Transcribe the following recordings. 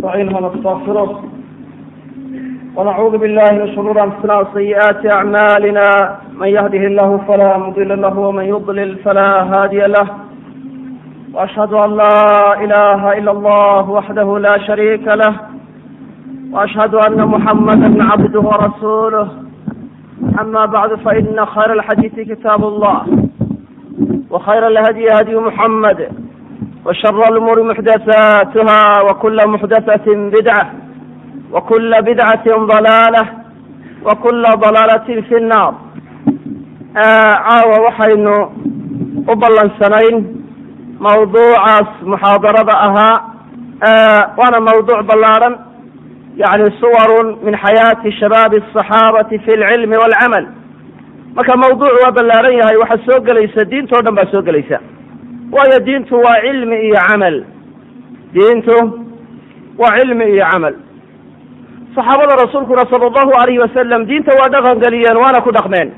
نستعينه ونستغفره ونعوذ بالله من شرور أنفسنا وسيئات أعمالنا من يهده الله فلا مضل له ومن يضلل فلا هادي له وأشهد أن لا إله إلا الله وحده لا شريك له وأشهد أن محمدا عبده ورسوله أما بعد فإن خير الحديث كتاب الله وخير الهدي هدي محمد وشر الأمور محدثاتها وكل محدثة بدعة وكل بدعة ضلالة وكل ضلالة في النار caawa waxaynu u ballansanayn mawduucaas muxaadarada ahaa waana mawduuc ballaaran yani suwarun min xayaati shabaabi الصaxaabati fi اlcilmi wاlcamal marka mawduuc waa ballaaran yahay waxaa soo gelaysa diintao dhan baa soo gelaysa waayo diintu waa cilmi iyo camal. Diintu waa cilmi iyo camal. Saxaabada rasuulkuna sala allahu alayhi wasalam diinta waa dhaqan geliyeen waana ku dhaqmeen.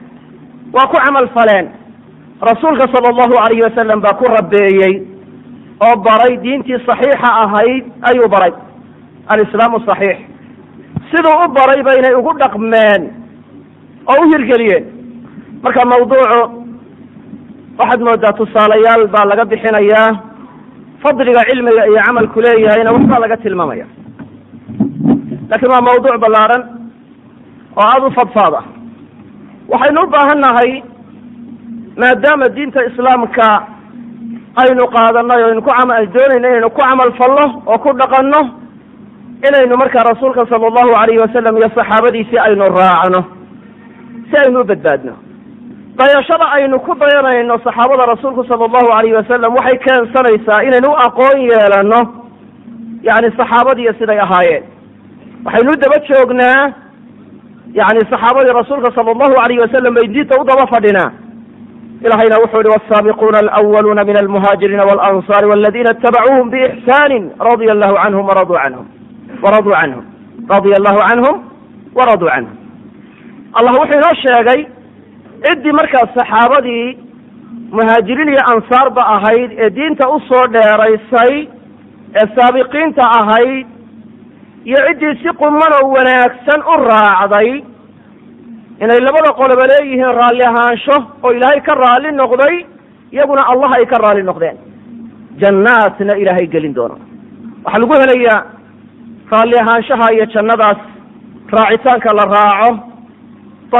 Waa ku camal faleen. Rasuulka sala allahu alayhi wasalam baa ku rabeeyey oo baray diintii saxiixa ahayd ayuu baray. Alislaamu saxiix. Siduu u baray ba inay ugu dhaqmeen oo u hirgeliyeen. Marka mawduucu waxaad moodaa tusaalayaal baa laga bixinayaa fadliga cilmiga iyo camalku leeyahayna waxbaa laga tilmaamaya. Lakin waa mawduuc ballaaran oo aada u fadfaad ah waxaynu u baahan nahay maadaama diinta islaamka aynu qaadanay o aynu ku camal doonayno inaynu ku camal falno oo ku dhaqanno inaynu markaa rasuulka sala allahu alayhi wasalam iyo saxaabadiisii aynu raacno si aynu u badbaadno dayashada aynu ku dayanayno saxaabada rasuulku sala allahu alayhi wasalam waxay keensanaysaa inaynu u aqoon yeelano yani saxaabadiiyo siday ahaayeen. Waxaynu daba joognaa yani saxaabadii rasuulka sala allahu alayhi wasalam bay diinta u daba fadhinaa. Ilahayna wuxuu yihi wasaabiquuna alawaluna min almuhaajiriina walansaari waladina itabacuuhum biixsani radia allahu canhum waraduu canhum waraduu canhum radia allahu canhum waraduu canhum. Allah wuxuu inoo sheegay ciddii markaas saxaabadii muhaajiriin iyo ansaarba ahayd ee diinta u soo dheeraysay ee saabiqiinta ahayd iyo ciddii si quman oo wanaagsan u raacday inay labada qoloba leeyihiin raalli ahaansho oo ilaahay ka raalli noqday iyaguna allah ay ka raalli noqdeen. Jannaatna ilaahay gelin doono. Waxaa lagu helayaa raalli ahaanshaha iyo jannadaas raacitaanka la raaco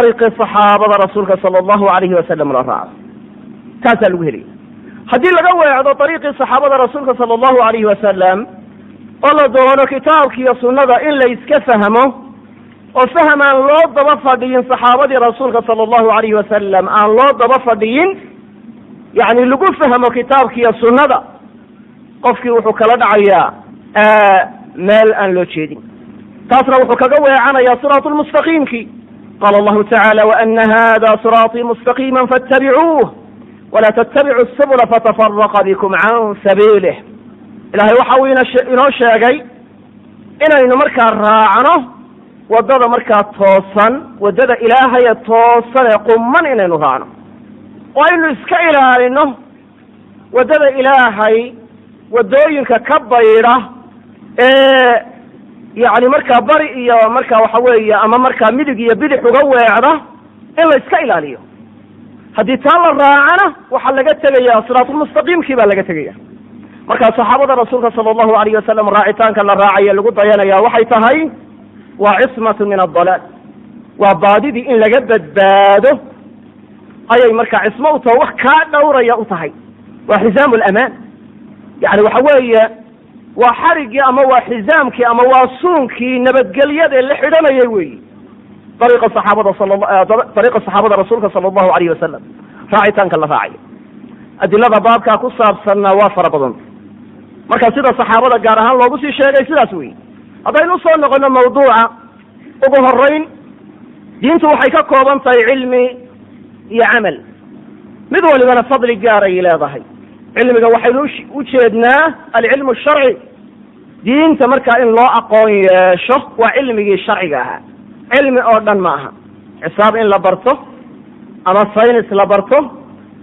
ariqii saxaabada rasuulka sala allahu alayhi wasalam la raaco taasaa lagu helaya haddii laga weecdo ariiqii saxaabada rasuulka sala allahu alayhi wasalam oo la doono kitaabka iyo sunnada in la iska fahmo oo faham aan loo daba fadhiyin saxaabadii rasuulka sala allahu alayhi wasalam aan loo daba fadhiyin yani lagu fahmo kitaabka iyo sunnada qofkii wuxuu kala dhacayaa meel aan loo jeedin taasna wuxuu kaga weecanayaa siraatu qala allahu tacala waana hada siraaطii mustaqiima faاtabicuuh wala ttabicuu subula fatafaraqa bikum can sabiilih ilahay waxa uu inoo sheegay inaynu markaa raacno waddada markaa toosan waddada ilaahaya toosan ee quman inaynu raacno oo aynu iska ilaalino waddada ilaahay waddooyinka ka baydha ee yani markaa bari iyo markaa waxa weeye ama markaa midig iyo bidix uga weecda in la iska ilaaliyo. Haddii taa la raacana waxaa laga tegaya siraatulmustaqiimkii baa laga tegaya marka saxaabada rasuulka sala allahu alayh wasalam raacitaanka la raacaya lagu dayanaya waxay tahay waa cismatu min adalaal waa baadidii in laga badbaado ayay markaa cismo u taho wax kaa dhowraya u tahay. Waa xizaamu lamaan yani waxa weeye waa xarigii ama waa xizaamkii ama waa suunkii nabadgelyada ee la xidhanayay weyi ariiqa saxaabada ariiqa saxaabada rasuulka sala allahu alayh wasalam raacitaanka la raacayo adilada baabkaa ku saabsanna waa fara badanta marka sida saxaabada gaar ahaan loogu sii sheegay sidaas weyi haddaynu u soo noqono mawduuca ugu horeyn diintu waxay ka kooban tahay cilmi iyo camal. Mid walibana fadli gaar ay leedahay cilmiga waxaynu u jeednaa alcilmu sharci. Diinta markaa in loo aqoon yeesho waa cilmigii sharciga ahaa. Cilmi oo dhan ma aha. Xisaab in la barto ama saynis la barto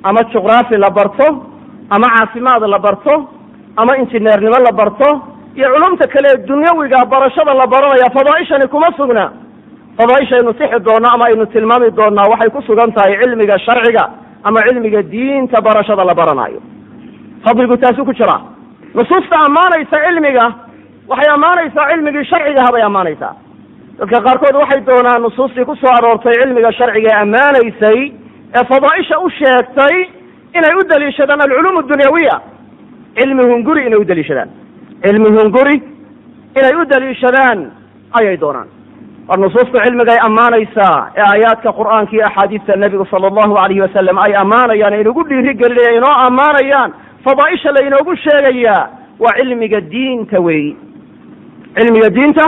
ama juqraafi la barto ama caafimaad la barto ama injineernimo la barto iyo culumta kale dunyawiga barashada la baranaya fadaaishani kuma sugna. Fadaaishaynu sixi doonno ama aynu tilmaami doonnaa waxay ku sugan tahay cilmiga sharciga ama cilmiga diinta barashada la baranayo fadligu taasi ku jira nusuusta ammaanaysa cilmiga waxay ammaanaysaa cilmigii sharcigaha bay ammaanaysaa. Dadka qaarkood waxay doonaan nusuustii ku soo aroortay cilmiga sharciga ee ammaanaysay ee fadaaisha u sheegtay inay u daliishadaan alculuum adunyawiya cilmi hunguri inay u daliishadaan. Cilmi hunguri inay u daliishadaan ayay doonaan. War nusuusta cilmiga ay ammaanaysaa ee aayaadka qur'aanka iyo axaadiista nebigu sala allahu alayhi wasalam ay ammaanayaan ay inagu dhiiri gelinaya inoo ammaanayaan fadaaisha laynoogu sheegayaa waa cilmiga diinta weeyi cilmiga diinta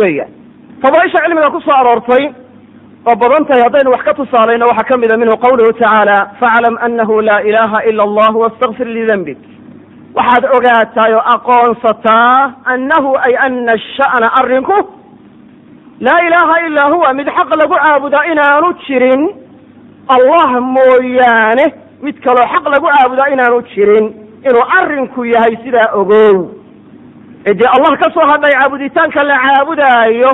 weeyaan fadaaisha cilmiga ku soo aroortay oo badan tahay haddaynu wax ka tusaalayno waxaa ka mida minhu qawluhu tacaala faclam anahu laa ilaha ila allah wastakfir lidanbik waxaad ogaataa oo aqoonsataa annahu ay ana sha'na arrinku laa ilaaha ilaa huwa mid xaq lagu caabudaa inaanu jirin allah mooyaane mid kaloo xaq lagu caabudaa inaanu jirin inuu arrinku yahay sidaa ogow. Cidii allah ka soo hadhay caabuditaanka la caabudaayo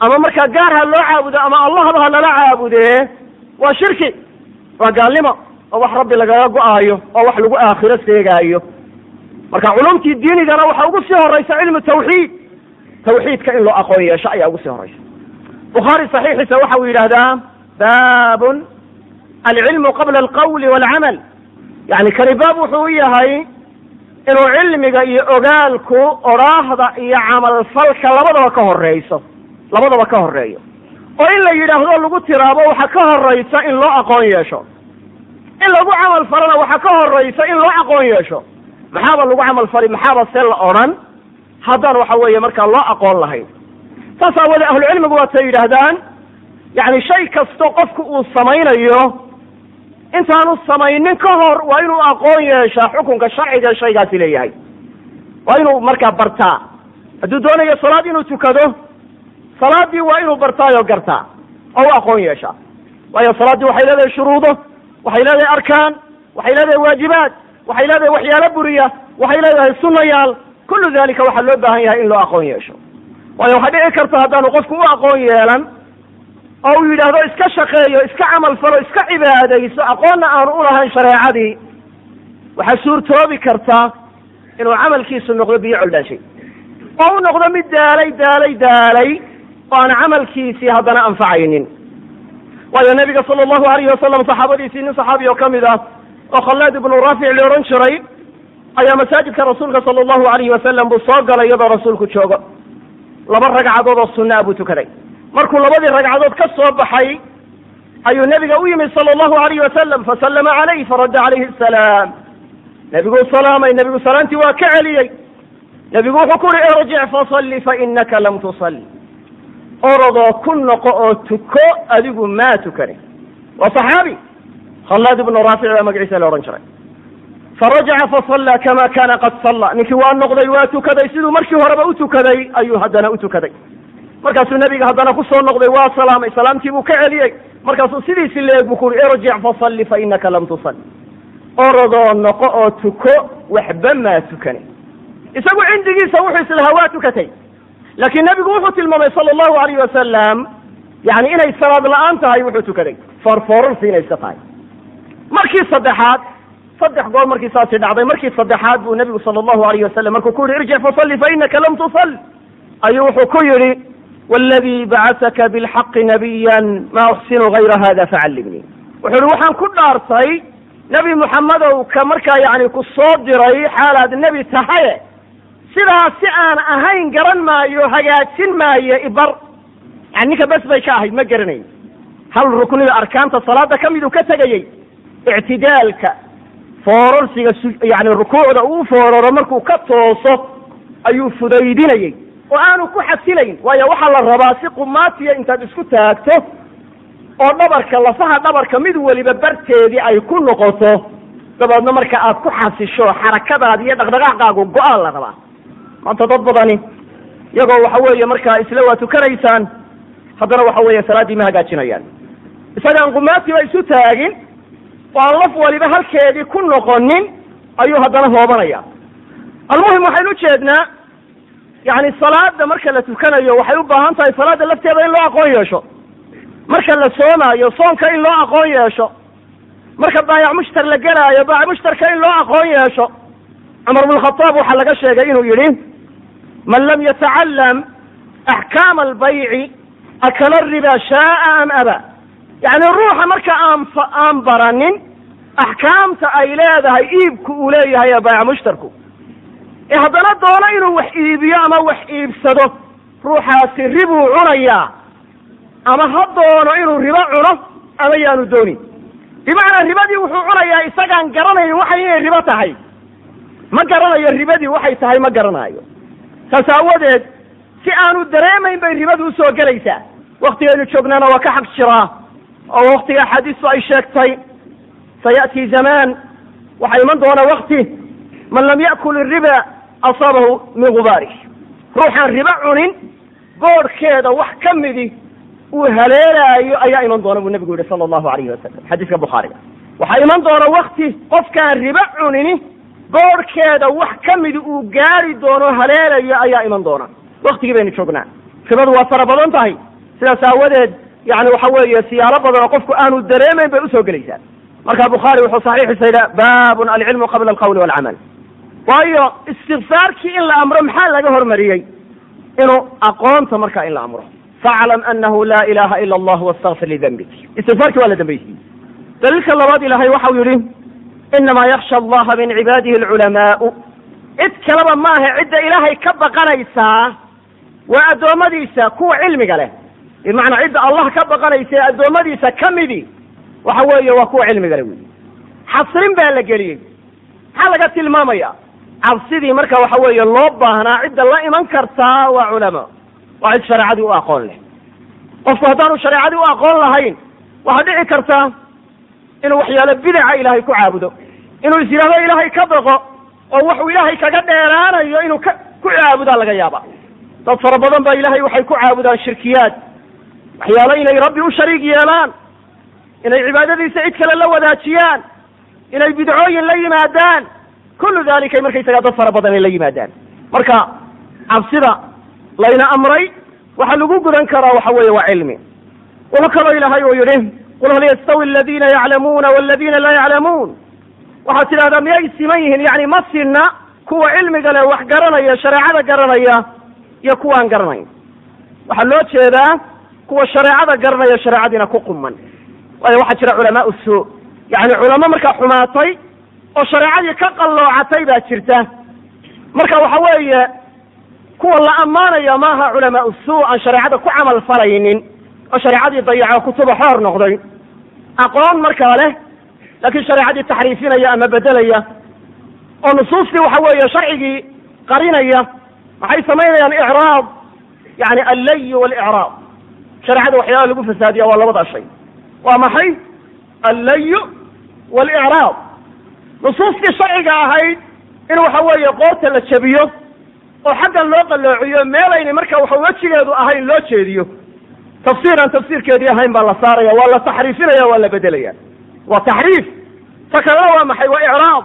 ama markaa gaar ha loo caabudo ama allahba ha lala caabudee waa shirki waa gaalnimo oo wax rabbi lagaga go'aayo oo wax lagu aakhiro seegaayo. Marka culumtii diinigana waxaa ugu sii horaysa cilmu tawxiid. Tawxiidka in loo aqoon yeesho ayaa ugu sii horaysa bukhaari saxiixiisa waxa uu yidhaahdaa baabun alcilmu qabla alqawli waalcamal yani kani baab wuxuu u yahay inuu cilmiga iyo ogaalku odhaahda iyo camalfalka labadaba ka horeyso labadaba ka horeeyo oo in la yidhaahdo lagu tiraabo waxaa ka horaysa in loo aqoon yeesho in lagu camal falana waxaa ka horaysa in loo aqoon yeesho maxaaba lagu camal fali maxaaba se la odhan haddaan waxa weeye markaa loo aqoon lahayn saas aawoode ahlucilmigu waatay yidhaahdaan yani shay kasto qofku uu samaynayo intaanu samaynin ka hor waa inuu aqoon yeeshaa xukunka sharciga shaygaasi leeyahay. Waa inuu markaa bartaa. Hadduu doonayo salaad inuu tukado salaadii waa inuu bartaayoo gartaa oo u aqoon yeeshaa. Waayo salaaddii waxay leedahay shuruudo waxay leedahay arkaan waxay leedahay waajibaad waxay leedahay waxyaalo buriya waxay leedahay sunayaal kullu dalika waxaa loo baahan yahay in loo aqoon yeesho. Waayo waxaa dhici karta haddaanu qofku u aqoon yeelan oo uu yidhaahdo iska shaqeeyo iska camal falo iska cibaadayso aqoonna aanu ulahayn shareecadii waxaa suurtoobi karta inuu camalkiisu noqdo biyo coldhaashay oo u noqdo mid daalay daalay daalay oo aan camalkiisii haddana anfacaynin. Waayo nabiga sala allahu alayhi wasalam saxaabadiisii nin saxaabi oo ka mid ah oo khallaad ibnu raafic la odhan jiray ayaa masaajidka rasuulka sala allahu alayhi wasalam buu soo galay iyadoo rasuulku joogo. Laba ragcadood oo sunaa buu tukaday markuu labadii ragcadood ka soo baxay ayuu nebiga u yimid sala allahu alayhi wasalam fasallama calayh faradda calayhi asalaam nebiguu salaamay nebigu salaantii waa ka celiyey. Nebigu wuxuu ku uhi irjic fasalli fainaka lam tusalli. Orodoo ku noqo oo tuko adigu maa tukane. Waa saxaabi? Khallaad ibnu raafic baa magaciisa la odhan jiray. Farajaca fasallaa kama kana qad salla. Ninkii waa noqday waa tukaday. Siduu markii horeba u tukaday ayuu haddana u tukaday markaasuu nebiga haddana ku soo noqday waa salaamay salaamtii buu ka celiyey. Markaasuu sidiisi leeg buu ku uhi irjic fasalli fainaka lam tusalli. Orodoo noqo oo tuko waxba maa tukane isagu cindigiisa wuxuu islahaa waa tukatay. Laakiin nebigu wuxuu tilmaamay sala allahu alayh wasalam yani inay salaad la'aan tahay wuxuu tukaday. Foorfoorarsi inay iska tahay. Markii saddexaad saddex goor markii saasi dhacday markii saddexaad buu nebigu sala allahu alayh wasalam markuu ku yihi irjic fasalli fainaka lam tusal ayuu wuxuu ku yidhi waladii bacasaka bilxaqi nabiyan maa uxsinu gayra hada facallimnii wuxuu yihi waxaan ku dhaartay nebi muxamedow ka markaa yani ku soo diray xaalaad nebi tahaye sidaas si aan ahayn garan maayo hagaajin maayo ibar yani ninka bes bay ka ahayd ma garanayn hal ruknida arkaanta salaada ka miduu ka tegayey ictidaalka foorarsiga yani rukuucda uu fooraro markuu ka tooso ayuu fudaydinayey oo aanu ku xasilayn. Waayo waxaa la rabaa si qumaatiya intaad isku taagto oo dhabarka lafaha dhabarka mid weliba barteedii ay ku noqoto dabeedna marka aad ku xasisho xarakadaadi iyo dhaqdhaqaaqaagu go'aan la rabaa. Maanta dad badani iyagoo waxa weeye markaa isla waa tukanaysaan haddana waxa weeye salaaddii ma hagaajinayaan. Isagaan qumaatiba isu taagin oo aan laf waliba halkeedii ku noqonin ayuu haddana hoobanaya. Almuhim waxaynu ujeednaa yacni salaada marka la tukanayo waxay u baahan tahay salaada lafteeda in loo aqoon yeesho. Marka la soomaayo soonka in loo aqoon yeesho. Marka baayac mushtar la gelaayo baayac mushtarka in loo aqoon yeesho. Cumar bn waxaa laga sheegay inuu yidhi man lam yatacalam axkaama albayci akala riba shaaa am aba. Yacni ruuxa marka aan aan baranin axkaamta ay leedahay iibku uu leeyahay ee baayac mushtarku ee haddana doono inuu wax iibiyo ama wax iibsado ruuxaasi ribuu cunayaa ama ha doono inuu ribo cuno ama yaanu doonin. Bimacnaa ribadii wuxuu cunayaa isagaan garanayn waxay inay ribo tahay. Ma garanayo ribadii waxay tahay ma garanayo saas aawadeed si aanu dareemayn bay ribadu u soo gelaysaa. Waktigaynu joognana waa ka xaq jiraa oo waktiga axaadiistu ay sheegtay saya'tii zamaan waxaa iman doona wakti man lam ya'kul iriba asaabahu min gubaarih ruuxaan ribo cunin boodhkeeda wax ka midi uu haleelaayo ayaa iman doona buu nebigu yihi sala allahu alayhi wasalam xadiiska bukhaariga. Waxaa iman doona wakti qofkaan ribo cunini boodhkeeda wax ka midi uu gaari doono haleelayo ayaa iman doona. Waktigii baynu joognaa. Ribadu waa fara badan tahay. Sidaas aawadeed yani waxa weeye siyaalo badan oo qofku aanu dareemayn bay u soo gelaysaa marka bukhaari wuxuu saxiixiisa baabun alcilmu qabla alqawli walcamal waayo istikfaarkii in la amro maxaa laga hormariyey? Inuu aqoonta markaa in la amro. Faclam anahu laa ilaha ila allah wastakfir lidambik istikfaarkii waa la dambaysiye daliilka labaad ilahay waxau yihi inamaa yaksha allaha min cibaadihi alculamaau cid kaleba maaha cidda ilaahay ka baqanaysaa waa addoommadiisa kuwa cilmiga leh. Bimacnaa cidda allah ka baqanaysa ee addoommadiisa ka midi waxa weeye waa kuwa cilmiga leh wey xasrin baa la geliyey. Maxaa laga tilmaamaya cabsidii marka waxa weeye loo baahnaa cidda la iman kartaa waa culama waa cid shareecadii u aqoon leh. Qofku haddaanu shareecadii u aqoon lahayn waxaa dhici karta inuu waxyaalo bidaca ilaahay ku caabudo inuu is ilaahay ka baqo oo waxuu ilaahay kaga dheeraanayo inuu ka ku caabudaa laga yaaba dad fara badan ba ilahay waxay ku caabudaan shirkiyaad. Waxyaalo inay rabbi u shariig yeelaan inay cibaadadiisa cid kale la wadaajiyaan inay bidcooyin la yimaadaan kullu dalikay markaysagaa dad fara badan ay la yimaadaan marka cabsida layna amray waxaa lagu gudan karaa waxa weeye waa cilmi wuxuu kaloo ilaahay uu yidhi qul hal yastawi aladiina yaclamuuna waladiina laa yaclamuun waxaad tidhahdaa miyay siman yihiin yani ma sinna kuwa cilmiga leh wax garanaya shareecada garanaya iyo kuwaan garanayn waxaa loo jeedaa kuwa shareecada garanaya shareecadiina ku quman waayo waxaa jira culamaau suu yani culamo markaa xumaatay oo shareecadii ka qalloocatay baa jirta. Marka waxa weeye kuwa la ammaanaya maaha culamaau suu aan shareecada ku camal falaynin oo shareecadii dayaco kutuba xoor noqday. Aqoon markaa leh laakiin shareecadii taxriifinaya ama bedelaya oo nusuustii waxa weeye sharcigii qarinaya maxay samaynayaan icraab yani allay walicraab. Shareecada waxyaalaha lagu fasaadiya waa labada shay. Waa maxay? Allayu walicraab nusuustii sharciga ahayd in waxa weeye qoorta la jabiyo oo xaggan loo qalloociyo meelayna marka waxa wejigeedu ahayn loo jeediyo. Tafsiir aan tafsiirkeedii ahayn baa la saaraya waa la taxriifinaya waa la bedelaya waa taxriif. Ta kalena waa maxay? Waa icraab.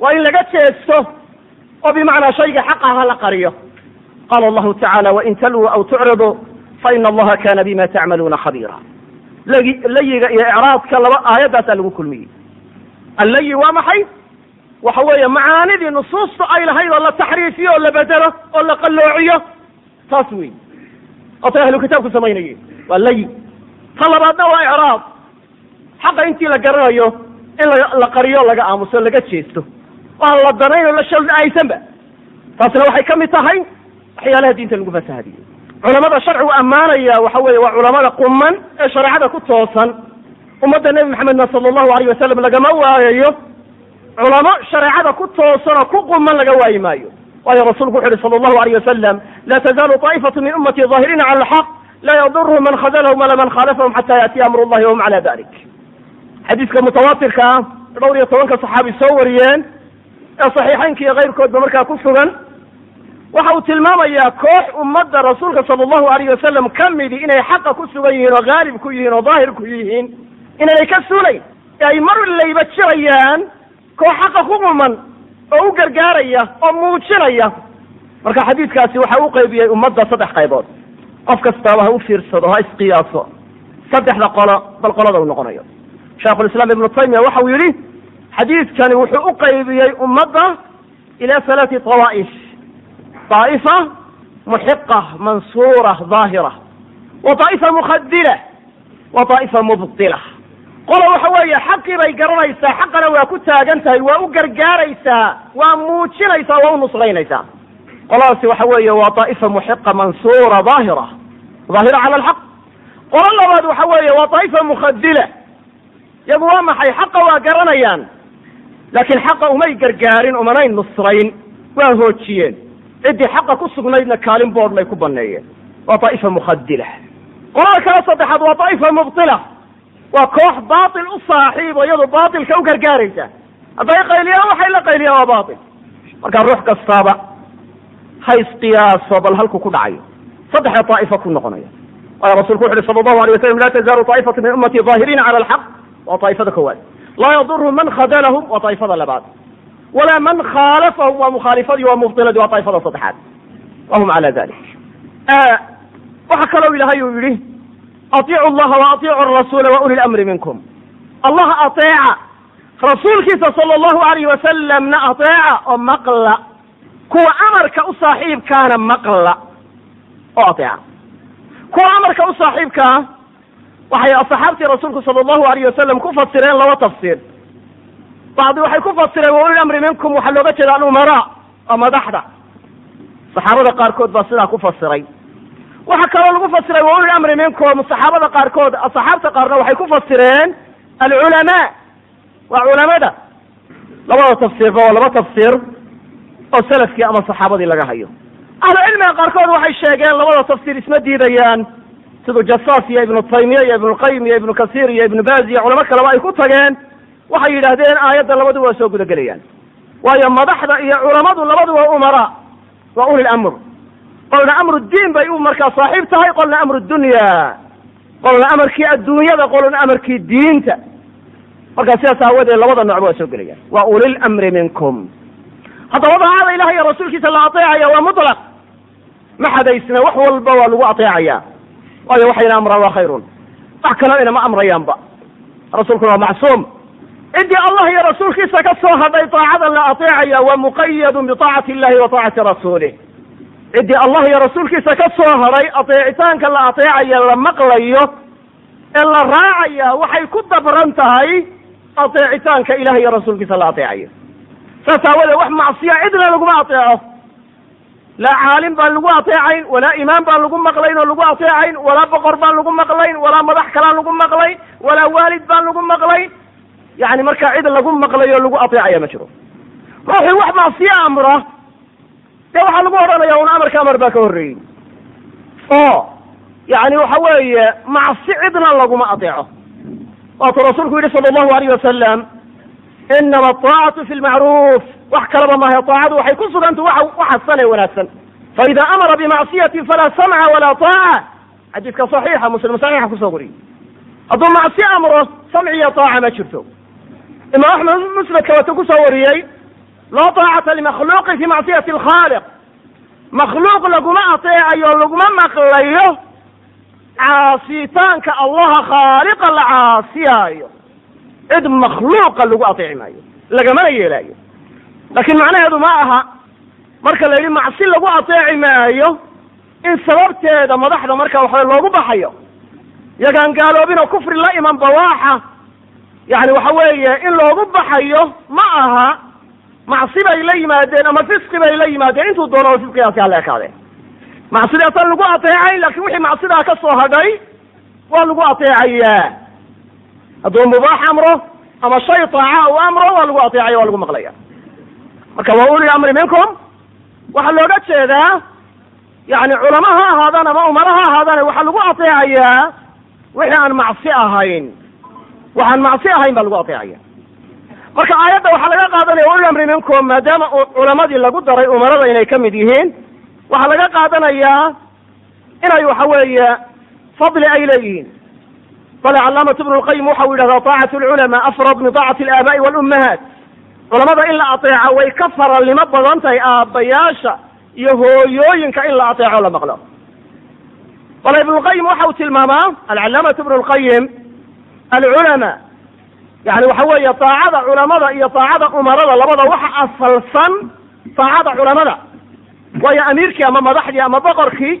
Waa in laga jeesto oo bimacnaa shayga xaq aha la qariyo. Qaala allahu tacala wain talwuu aw tucridu fa ina allaha kana bima tacmaluuna khabiira layiga iyo icraadka laba aayaddaasaa lagu kulmiyey allayi waa maxay? Waxa weeye macaanidii nusuustu ay lahayd oo la taxriifiyo oo la bedelo oo la qalloociyo. Taas wey oo tay ahlu kitaabku samaynayeen. Waa layi ta labaadna waa icraab. Xaqa intii la garanayo in la qariyo laga aamuso laga jeesto. Aan la danayn oo la shalcaysanba taasna waxay ka mid tahay waxyaalaha diinta lagu fasahadiyo culamada sharcigu ammaanaya waxa weeye waa culamada quman ee shareecada ku toosan ummadda nebi maxamedna sala allahu alayh wasalam lagama waayayo culamo shareecada ku toosan oo ku quman laga waayi maayo. Waayo rasuulku wuxu uhi sala allahu alayh wasalam laa tazaalu taa'ifatu min ummatiظaahiriina cala alxaq laa yadurhum man khadalahum wala man khaalafahum xata yaatiya amru llahi wahum cala dalik xadiiska mutawaatirka ah dhowr iyo tobanka saxaabi soo wariyeen ee saxiixaynka iyo keyrkoodba markaa ku sugan waxa uu tilmaamayaa koox ummadda rasuulka sala allahu alayh wasalam ka midi inay xaqa ku sugan yihiin oo haalib ku yihiin oo daahir ku yihiin inaanay ka suulayn ay mar layba jirayaan koox xaqa ku quman oo u gargaaraya oo muujinaya. Marka xadiidkaasi waxa u qaybiyey ummadda saddex qaybood. Qof kastaaba ha u fiirsado ha isqiyaaso. Saddexda qolo bal qolada uu noqonayo. Shaikhulislaam ibnu taymiya waxa uu yidhi xadiidkani wuxuu u qaybiyey ummadda ila halaati tawaa'if daa'ifa muxiqa mansuura daahira wa daa'ifa mukhadila wa daa'ifa mubtila qola waxa weeye xaqii bay garanaysaa xaqana waa ku taagan tahay waa u gargaaraysaa waa muujinaysaa waa u nusraynaysaa qoladaasi waxa weeye waa daa'ifa muxiqa mansuura daahira. Daahira cala alxaq. Qolo labaad waxa weeye waa daa'ifa mukhadila. Iyagu waa maxay? Xaqa waa garanayaan. Laakiin xaqa umay gargaarin umanay nusrayn waa hoojiyeen. Ciddii xaqa ku sugnaydna kaalin boodh ku baneeyeen. Waa daa'ifa mukhadila. Qolada kale saddexaad waa daa'ifa mubtila waa koox baatil u saaxiibo iyadu baatilka u gargaaraysa. Hadday qayliyaan waxay la qayliyaan waa baatil. Marka ruux kastaaba ha isqiyaaso bal halku ku dhacayo. Saddexda daa'ifa ku noqonaya. Waayo rasulku wuxu uhi sala allahu alay wasalam laa tazaalu taa'ifatu min ummati daahiriina cala alxaq. Waa daa'ifada koowaad. Laa yadurhum man khadalahum waa daa'ifada labaad. Walaa man khaalafahum waa mukhaalifadii waa mubtiladii waa daa'ifada saddexaad. Wahum cala dalik waxaa kaloo ilahay uu yidhi atiicu llaha wa atiicu arasuula wa uli lamri minkum allah ateeca rasuulkiisa sala allahu alayh wasalamna ateeca oo maqla kuwa amarka u saaxiibkaana maqla oo ateeca kuwa amarka u saaxiibkaa waxay asxaabtii rasuulku sala allahu alayh wasalam ku fasireen laba tafsiir bacdi waxay ku fasireen wa uli lamri minkum waxaa looga jeeda alumaraa oo madaxda saxaabada qaarkood baa sidaa ku fasiray waxaa kaloo lagu fasiray wa uli lamri minkum. Saxaabada qaarkood saxaabta qaarna waxay ku fasireen alculamaa waa culamada. Labada tafsiirba waa laba tafsiir oo salafkii ama saxaabadii laga hayo. Ahlu cilmiga qaarkood waxay sheegeen labada tafsiir isma diidayaan. Siduu jasaas iyo ibnu taymiya iyo ibnuqayim iyo ibnu kasiir iyo ibnu baz iyo culamo kaleba ay ku tageen. Waxay yidhaahdeen aayadda labadu waa soo gudagelayaan. Waayo madaxda iyo culamadu labadu waa umaraa waa uli lamr qolna amru diin bay u markaa saaxiib tahay qolna amru dunya. Qolna amarkii adduunyada qolna amarkii diinta. Markaa sidaas aawadeed labada noocba waa soo gelayaan waa ulil amri minkum. Haddaba daacada ilaah iyo rasuulkiisa la ateecaya waa mutlaq. Ma xadaysna wax walba waa lagu ateecaya. Waayo waxayna amraan waa khayrun. Wax kaloo inama amrayaanba. Rasuulkuna waa macsuum. Ciddii allah iyo rasuulkiisa ka soo hadhay daacada la ateecaya waa muqayadun bitaacati illahi wa taacati rasuulih ciddii allah iyo rasuulkiisa ka soo hadhay ateecitaanka la ateecaya la maqlayo ee la raacaya waxay ku dabran tahay ateecitaanka ilaah iyo rasuulkiisa la ateecayo. Saas aawadee wax macsiya cidna laguma ateeco. Laa caalim baan lagu ateecayn walaa imaam baan lagu maqlayn oo lagu ateecayn walaa boqor baan lagu maqlayn walaa madax kalaan lagu maqlayn walaa waalid baan lagu maqlayn. Yani markaa cid lagu maqlayo lagu ateecaya ma jiro. Ruuxii wax macsiyo amra dee waxaa lagu odhanaya un amarka amar baa ka horreeyey. Oo yani waxa weeye macsi cidna laguma ateeco waatuu rasuulku yidhi sala allahu alayh wasalam inama ataacatu fi lmacruuf wax kalaba maahe taacadu waxay ku suganta wa waxasan ee wanaagsan. Faida amara bimacsiyatin falaa samca walaa taaca. Xadiidka saxiixa muslim saxiixa ku soo wariyey hadduu macsi amro samciyo taaca ma jirto. Imaam axmed musnadka watu ku soo wariyey laa taacata limakhluuqin fi macsiyati alkhaaliq. Makhluuq laguma ateecayo laguma maqlayo caasitaanka allaha khaaliqa la caasiyaayo. Cid makhluuqa lagu ateeci maayo lagamana yeelaayo. Laakiin macnaheedu ma aha marka la yidhi macsi lagu ateeci maayo in sababteeda madaxda marka waxawe loogu baxayo. Yagaan gaaloobin oo kufri la iman bawaaxa. Yani waxa weeye in loogu baxayo ma aha macsi bay la yimaadeen ama fisqi bay la yimaadeen intuu doono fisqigaasi hala ekaadeen macsidaasaan lagu ateecayn laakin wixii macsidaa ka soo hadhay waa lagu ateecayaa. Hadduu mubaax amro ama shay taaca uu amro waa lagu ateecaya waa lagu maqlaya. Marka waa uli amri minkum. Waxaa looga jeedaa yani culamo ha ahaadaan ama umaro ha ahaadaan waxaa lagu ateecayaa wixii aan macsi ahayn. Waxaan macsi ahayn baa lagu ateecaya marka aayadda waxaa laga qaadanaya wa uli amri minkum maadaama culamadii lagu daray umarada inay ka mid yihiin. Waxaa laga qaadanayaa inay waxa weeye fadli ay leeyihiin. Bale calaamatu ibnu lqayim waxau yidhahdaa taacatu lculamaa afrad min taacati alaaba'i walummahaat culamada in la ateeca way ka faralnimo badan tahay aabbayaasha iyo hooyooyinka in la ateeco la maqlo. Bal ibnulqayim waxa uu tilmaamaa alcalaamatu ibnu lqayim alculamaa yani waxa weeye taacada culamada iyo taacada umarada labada waxa asalsan taacada culamada. Waayo amiirkii ama madaxdii ama boqorkii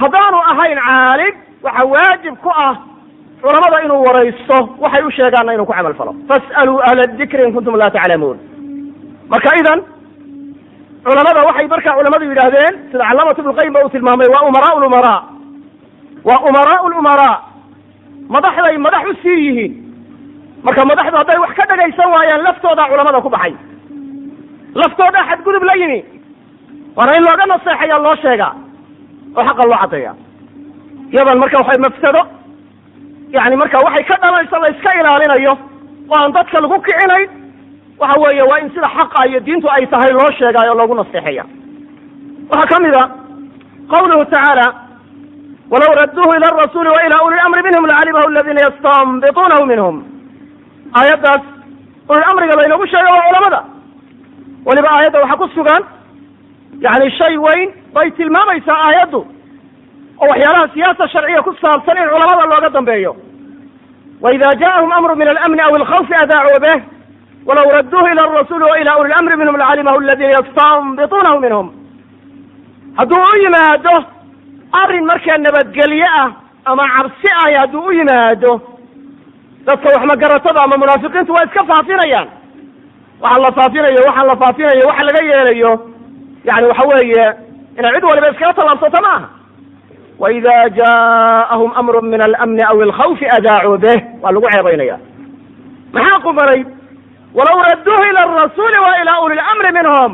haddaanu ahayn caalim waxa waajib ku ah culamada inuu waraysto waxay u sheegaanna inuu ku camal falo. Fas'aluu ahla dikri in kuntum laa taclamuun. Marka idan culamada waxay markaa culamadu yidhaahdeen sida calaamatu ibnuqayim ba uu tilmaamay waa umaraa. Lumaraa waa umaraa. Lumaraa madaxday madax u sii yihiin marka madaxdu hadday wax ka dhagaysan waayaan laftoodaa culamada ku baxay. Laftoodaa xadgudub la yimi. Waana in looga naseexaya loo sheegaa oo xaqa loo caddeeya yadan marka waxay mafsado yani marka waxay ka dhalanaysa la iska ilaalinayo. Oo aan dadka lagu kicinayn waxa weeye waa in sida xaqa iyo diintu ay tahay loo sheegaayo loogu naseexaya. Waxaa ka mid a qawluhu tacaala walaw radduuhu ila arasuuli wa ila uli lamri minhum lacalimahu aladiina yastanbituunahu minhum aayaddaas ulil amriga laynoogu sheega waa culamada. Weliba aayadda waxaa ku sugan yani shay weyn bay tilmaamaysaa aayaddu oo waxyaalaha siyaasa sharciya ku saabsan in culamada looga dambeeyo. Waida ja'ahum amru min alamni aw alkhawfi adaacuu bih walaw radduuhu ila arasuuli wa ila uli lamri minhum lacalimahu aladiina yastanbituunahu minhum. Hadduu u yimaado arrin markaa nabadgelye ah ama cabsi ah hadduu u yimaado dadka wax magaratada ama munaafiqiintu waa iska faafinayaan. Waxaan la faafinayo waxaan la faafinayo waxa laga yeelayo. Yani waxa weeye inay cid waliba iskaga tallaabsato ma aha. Waida ja'ahum amru min alamni aw alkhawfi adaacuu bih waa lagu ceebaynaya. Maxaa qubanay walaw radduuhu ila arasuuli wa ila uli lamri minhum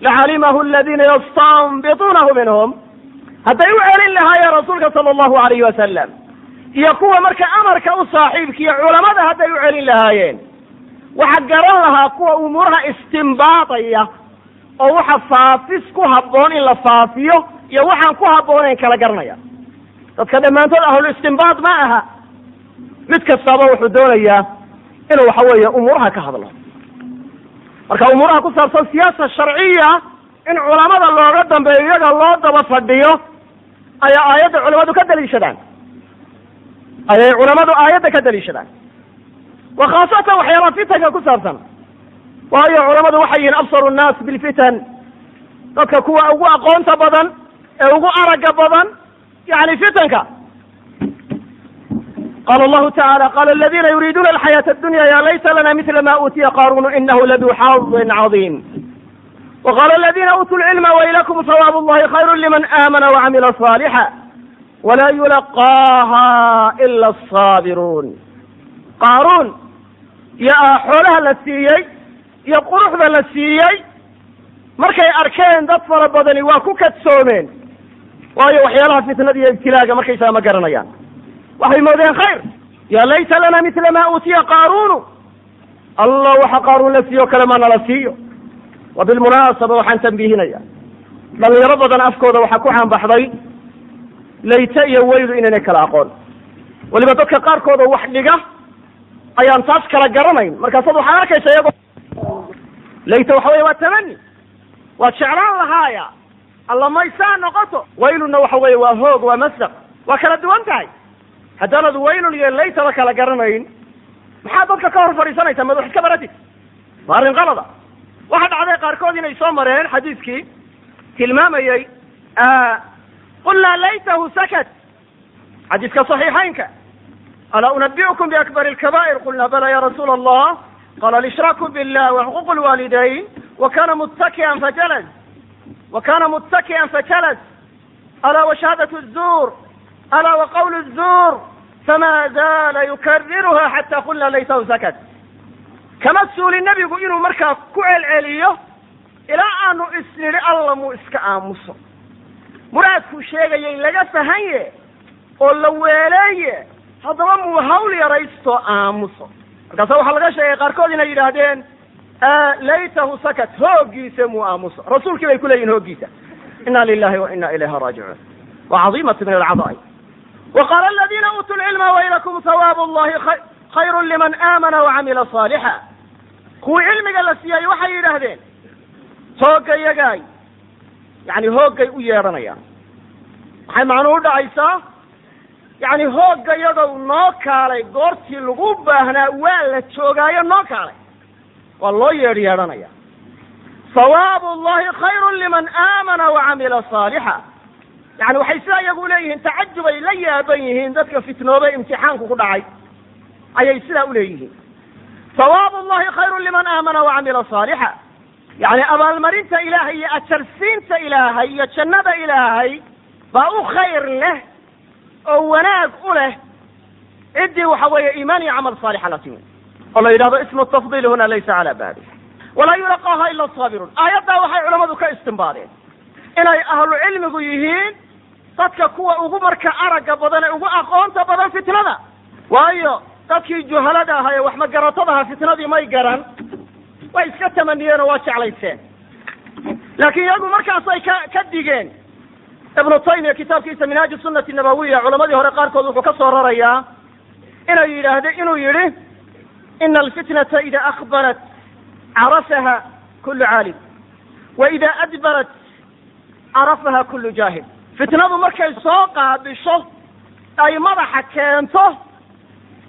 lacalimahu aladiina yastanbituunahu minhum. Hadday u celin lahaayeen rasuulka sala allahu alayhi wasalam iyo kuwa marka amarka u saaxiibkiiyo culamada hadday u celin lahaayeen. Waxa garan lahaa kuwa umuuraha istimbaadaya oo waxa faafis ku habboon in la faafiyo iyo waxaan ku habboonayn kala garanaya. Dadka dhammaantood ahlul istimbaad ma aha. Mid kastaba wuxuu doonayaa inuu waxa weeye umuuraha ka hadlo. Marka umuuraha ku saabsan siyaasa sharciya in culamada looga dambeeyo iyaga loo daba fadhiyo ayaa aayadda culamadu ka daliishadaan ayay culamadu aayadda ka daliishadaan. Wa khaasatan waxyaalaha fitanka ku saabsan. Waayo culamadu waxay yihiin absaru nnaas bilfitan dadka kuwa ugu aqoonta badan ee ugu aragga badan yani fitanka. Qala allahu tacala qala aladina yuriiduuna alxayaata addunya ya layta lana mila ma uutiya qarunu inahu ladu xadin cadiim. Waqala aladina uutuu lcilma waylakum hawaabu llahi khayru liman aamana wacamila صaalixa wla yulaqaaha ila asaabiruun qaaruun iyo xoolaha la siiyey iyo quruxda la siiyey markay arkeen dad fara badani waa ku kadsoomeen waayo waxyaalaha fitnada iyo ibtilaaga markaysaga ma garanayaan waxay moodeen khayr ya layta lana mila ma uutiya qaarunu allah waxa qaaruun la siiyo kale ma nala siiyo wa bilmunaasaba waxaan tambiihinaya dhalinyaro badan afkooda waxaa ku caanbaxday layte iyo weylu inaynay kala aqoon. Weliba dadka qaarkooda wax dhiga ayaan taas kala garanayn. Markaasaad waxaad arkaysa iyagoo layte waxa weye waa tamani waad jeclaan lahaaya. Alla maysaa noqoto. Wayluna waxa weeye waa hoog waa masdaq. Waa kala duwan tahay. Haddaanad waylun iyo laytaba kala garanayn maxaa dadka ka hor fadhiisanaysaa mad wax iska baratid waa arrin qalada waxa dhacday qaarkood inay soo mareen xadiidkii tilmaamayey qulnaa laytahu sakat xadiiska صaxiixaynka alaa unabiukum biakbar اlkaba'ir qulna bala ya rasuula allah qala alshraaku biاllah waxuquq اlwaalidayn wakana muttakian fajalas wakana muttaki'an fajalas alaa washahadat الzur alaa waqawl الzur fama zaala yukariruha xata qulna laytahu sakat kama suuli nebigu inuu markaa ku celceliyo ilaa aanu isnidhi alla muu iska aamuso muraadkuu sheegayay laga fahanye oo la weeleeye haddaba muu hawl yaraysto aamuso. Markaasa waxaa laga sheegay qaarkood inay yidhaahdeen laytahu sakat hooggiisa muu aamuso. Rasuulkii bay ku leeyihiin hooggiisa. Ina lilahi wa ina ilayha raajicuun. Wa cadiimatu min alcadaai. Wa qaala aladina uutuu lcilma waylakum hawaabu llahi khayru liman aamana wacamila saalixa kuwii cilmiga la siiyey waxay yidhaahdeen hoogga yagaay yani hooggay u yeedhanayaan. Waxay macnuhu udhacaysaa yani hoogga iyadow noo kaalay goortii lagu baahnaa waa la joogaayo noo kaalay. Waa loo yeedh yeedhanaya. Sawaabu llahi khayrun liman aamana wacamila saalixa yani waxay sidaa iyagu leeyihiin tacajub ay la yaaban yihiin dadka fitnoobe imtixaanku ku dhacay. Ayay sidaa uleeyihiin sawaabu llahi khayrun liman aamana wacamila saalixa yani abaalmarinta ilaahay iyo ajarsiinta ilaahay iyo jannada ilaahay baa u khayr leh oo wanaag u leh ciddii waxa weeye iimaan iyo camal saalixa la timi oo la yidhahdo ismu tafdiil huna laysa cala babi walaa yulaqaaha ila asaabiruun aayaddaa waxay culamadu ka istimbaadeen. inay ahlu cilmigu yihiin dadka kuwa ugu marka aragga badan ee ugu aqoonta badan fitnada. waayo dadkii juhalada ahaa ee wax magaratadaha fitnadii may garan way iska tamaniyeen oo waa jeclayseen. Laakiin iyagu markaasay ka ka digeen. Ibnu taymiya kitaabkiisa minhaaji sunati nabawiya culamadii hore qaarkood wuxuu ka soo rarayaa inay yidhaahde inuu yidhi ina alfitnata ida akbarat carafaha kulu caalim wa ida adbarat carafaha kulu jaahil. Fitnadu markay soo qaabisho ay madaxa keento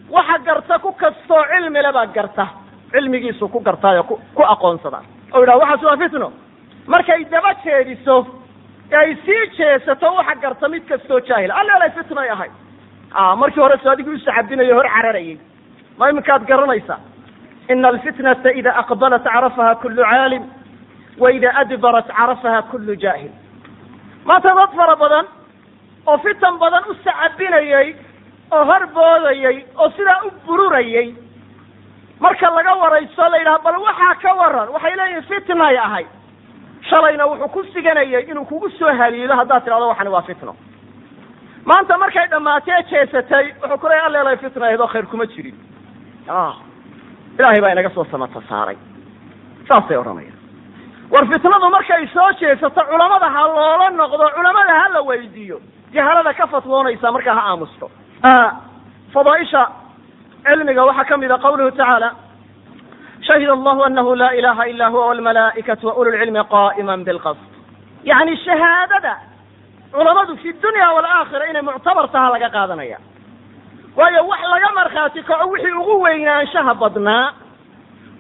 waxa garta ku kastoo cilmi le baa garta cilmigiisu ku gartaayo ku ku aqoonsada. Oo yidhaha waxaas waa fitno. Markay daba jeediso ee ay sii jeesato waxa garta mid kastoo jaahil. Alleelay fitnay ahay. A markii hore so adigii usacabinayo hor cararayay. Ma iminkaad garanaysaa? Ina alfitnata ida aqbalat carafaha kulu caalim wa ida adbarat carafaha kulu jaahil. Maanta dad fara badan oo fitan badan u sacabinayey oo hor boodayey oo sidaa u bururayey marka laga waraysto la yidhaha bal waxaa ka waran. Waxay leeyihiin fitnay ahay shalayna wuxuu ku siganayay inuu kugu soo haliilo haddaad tidhahdo waxani waa fitno. Maanta markay dhammaatee jeesatay wuxuu ku leeya alleelay fitna ahayd oo khayr kuma jirin. Ilaahay baa inaga soo samata saaray. Saasay odhanayaan. War fitnadu markay soo jeesato culamada ha loola noqdo culamada ha la weydiiyo jahalada ka fatwoonaysa markaa ha aamusto. Fadaaisha cilmiga waxaa ka mid a qawluhu tacaala shahid allahu anahu laa ilaha ila huwa walmalaa'ikatu wa ulu lcilmi qa'ima bilqasd yani shahaadada culamadu fi dunya waalaakhira inay muctabar taha laga qaadanaya. Waayo wax laga markhaati kaco wixii ugu weynaanshaha badnaa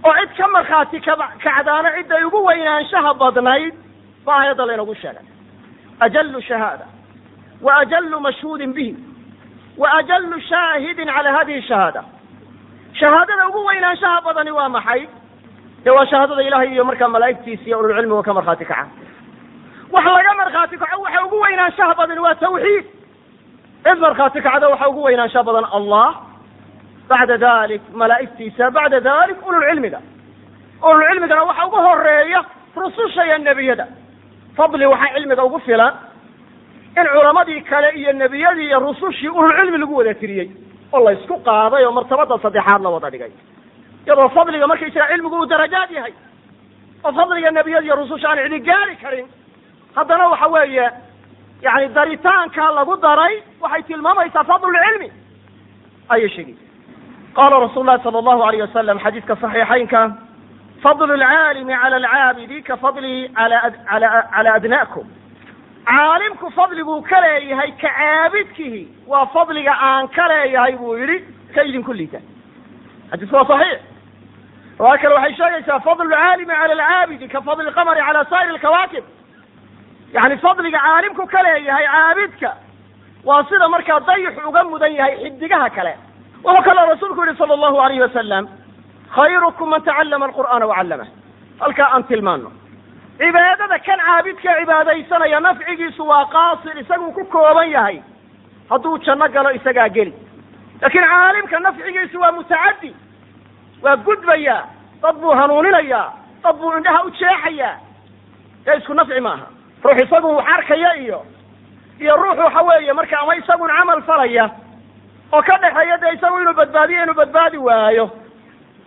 oo cid ka markhaati kaba kacdaano cidday ugu weynaanshaha badnayd ba aayadda laynagu sheegay. Ajalu shahaada wa ajalu mashhuudin bihi wa ajalu shaahidin cala hadihi shahaada shahaadada ugu weynaanshaha badani waa maxay? Dee waa shahaadada ilahay iyo markaa malaa'igtiisa iyo ululcilmiga ka markhaati kaca. Wax laga markhaati kaco waxa ugu weynaanshaha badani waa tawxiid. Cid markhaati kacda waxa ugu weynaanshaha badan allah. Bacda dalik malaa'igtiisa bacda dalik ululcilmiga ululcilmigana waxa ugu horreeya rususha iyo nebiyada. Fadli waxaa cilmiga ugu filan. In culamadii kale iyo nebiyadii iyo rusushii ululcilmi lagu wada tiriyey oo la isku qaaday oo martabada saddexaad la wada dhigay. Iyadoo fadliga markay jira cilmigu uu darajaad yahay. Oo fadliga nebiyada iyo rususha aan cidi gaari karin. Haddana waxa weeye yani daritaanka lagu daray waxay tilmaamaysaa fadlulcilmi ayay sheegaysa qala rasuul lahi sala allahu alayh wasalam xadiiska saxiixaynka fadlu lcaalimi cala alcaabidi ka fadlihi ala ala cala adnaakum caalimku fadliguu ka leeyahay ka caabidkihi waa fadliga aan ka leeyahay buu yidhi ka idinku liita. Xadiisku waa saxiix. Riwaaya kale waxay sheegaysaa fadlu lcaalimi cala alcaabidi ka fadli lqamari cala saa'ir alkawaakib. Yani fadliga caalimku ka leeyahay caabidka waa sida markaa dayix uga mudan yahay xidigaha kale. Wuxuu kaloo rasuulku yihi sala allahu alayhi wasalam khayrukum man tacallama alqur'aana wacallamah halkaa aan tilmaano cibaadada kan caabidka cibaadaysanaya nafcigiisu waa qaasir isaguu ku kooban yahay. Hadduu janno galo isagaa geli. Laakiin caalimka nafcigiisu waa mutacaddi. Waa gudbayaa dad buu hanuuninayaa. Dad buu indhaha u jeexayaa. Ee isku nafci maaha. Ruux isagu wax arkaya iyo iyo ruux waxa weeye marka ama isagun camal falaya oo ka dhexeeya dee isagu inuu badbaadiyo inuu badbaadi waayo.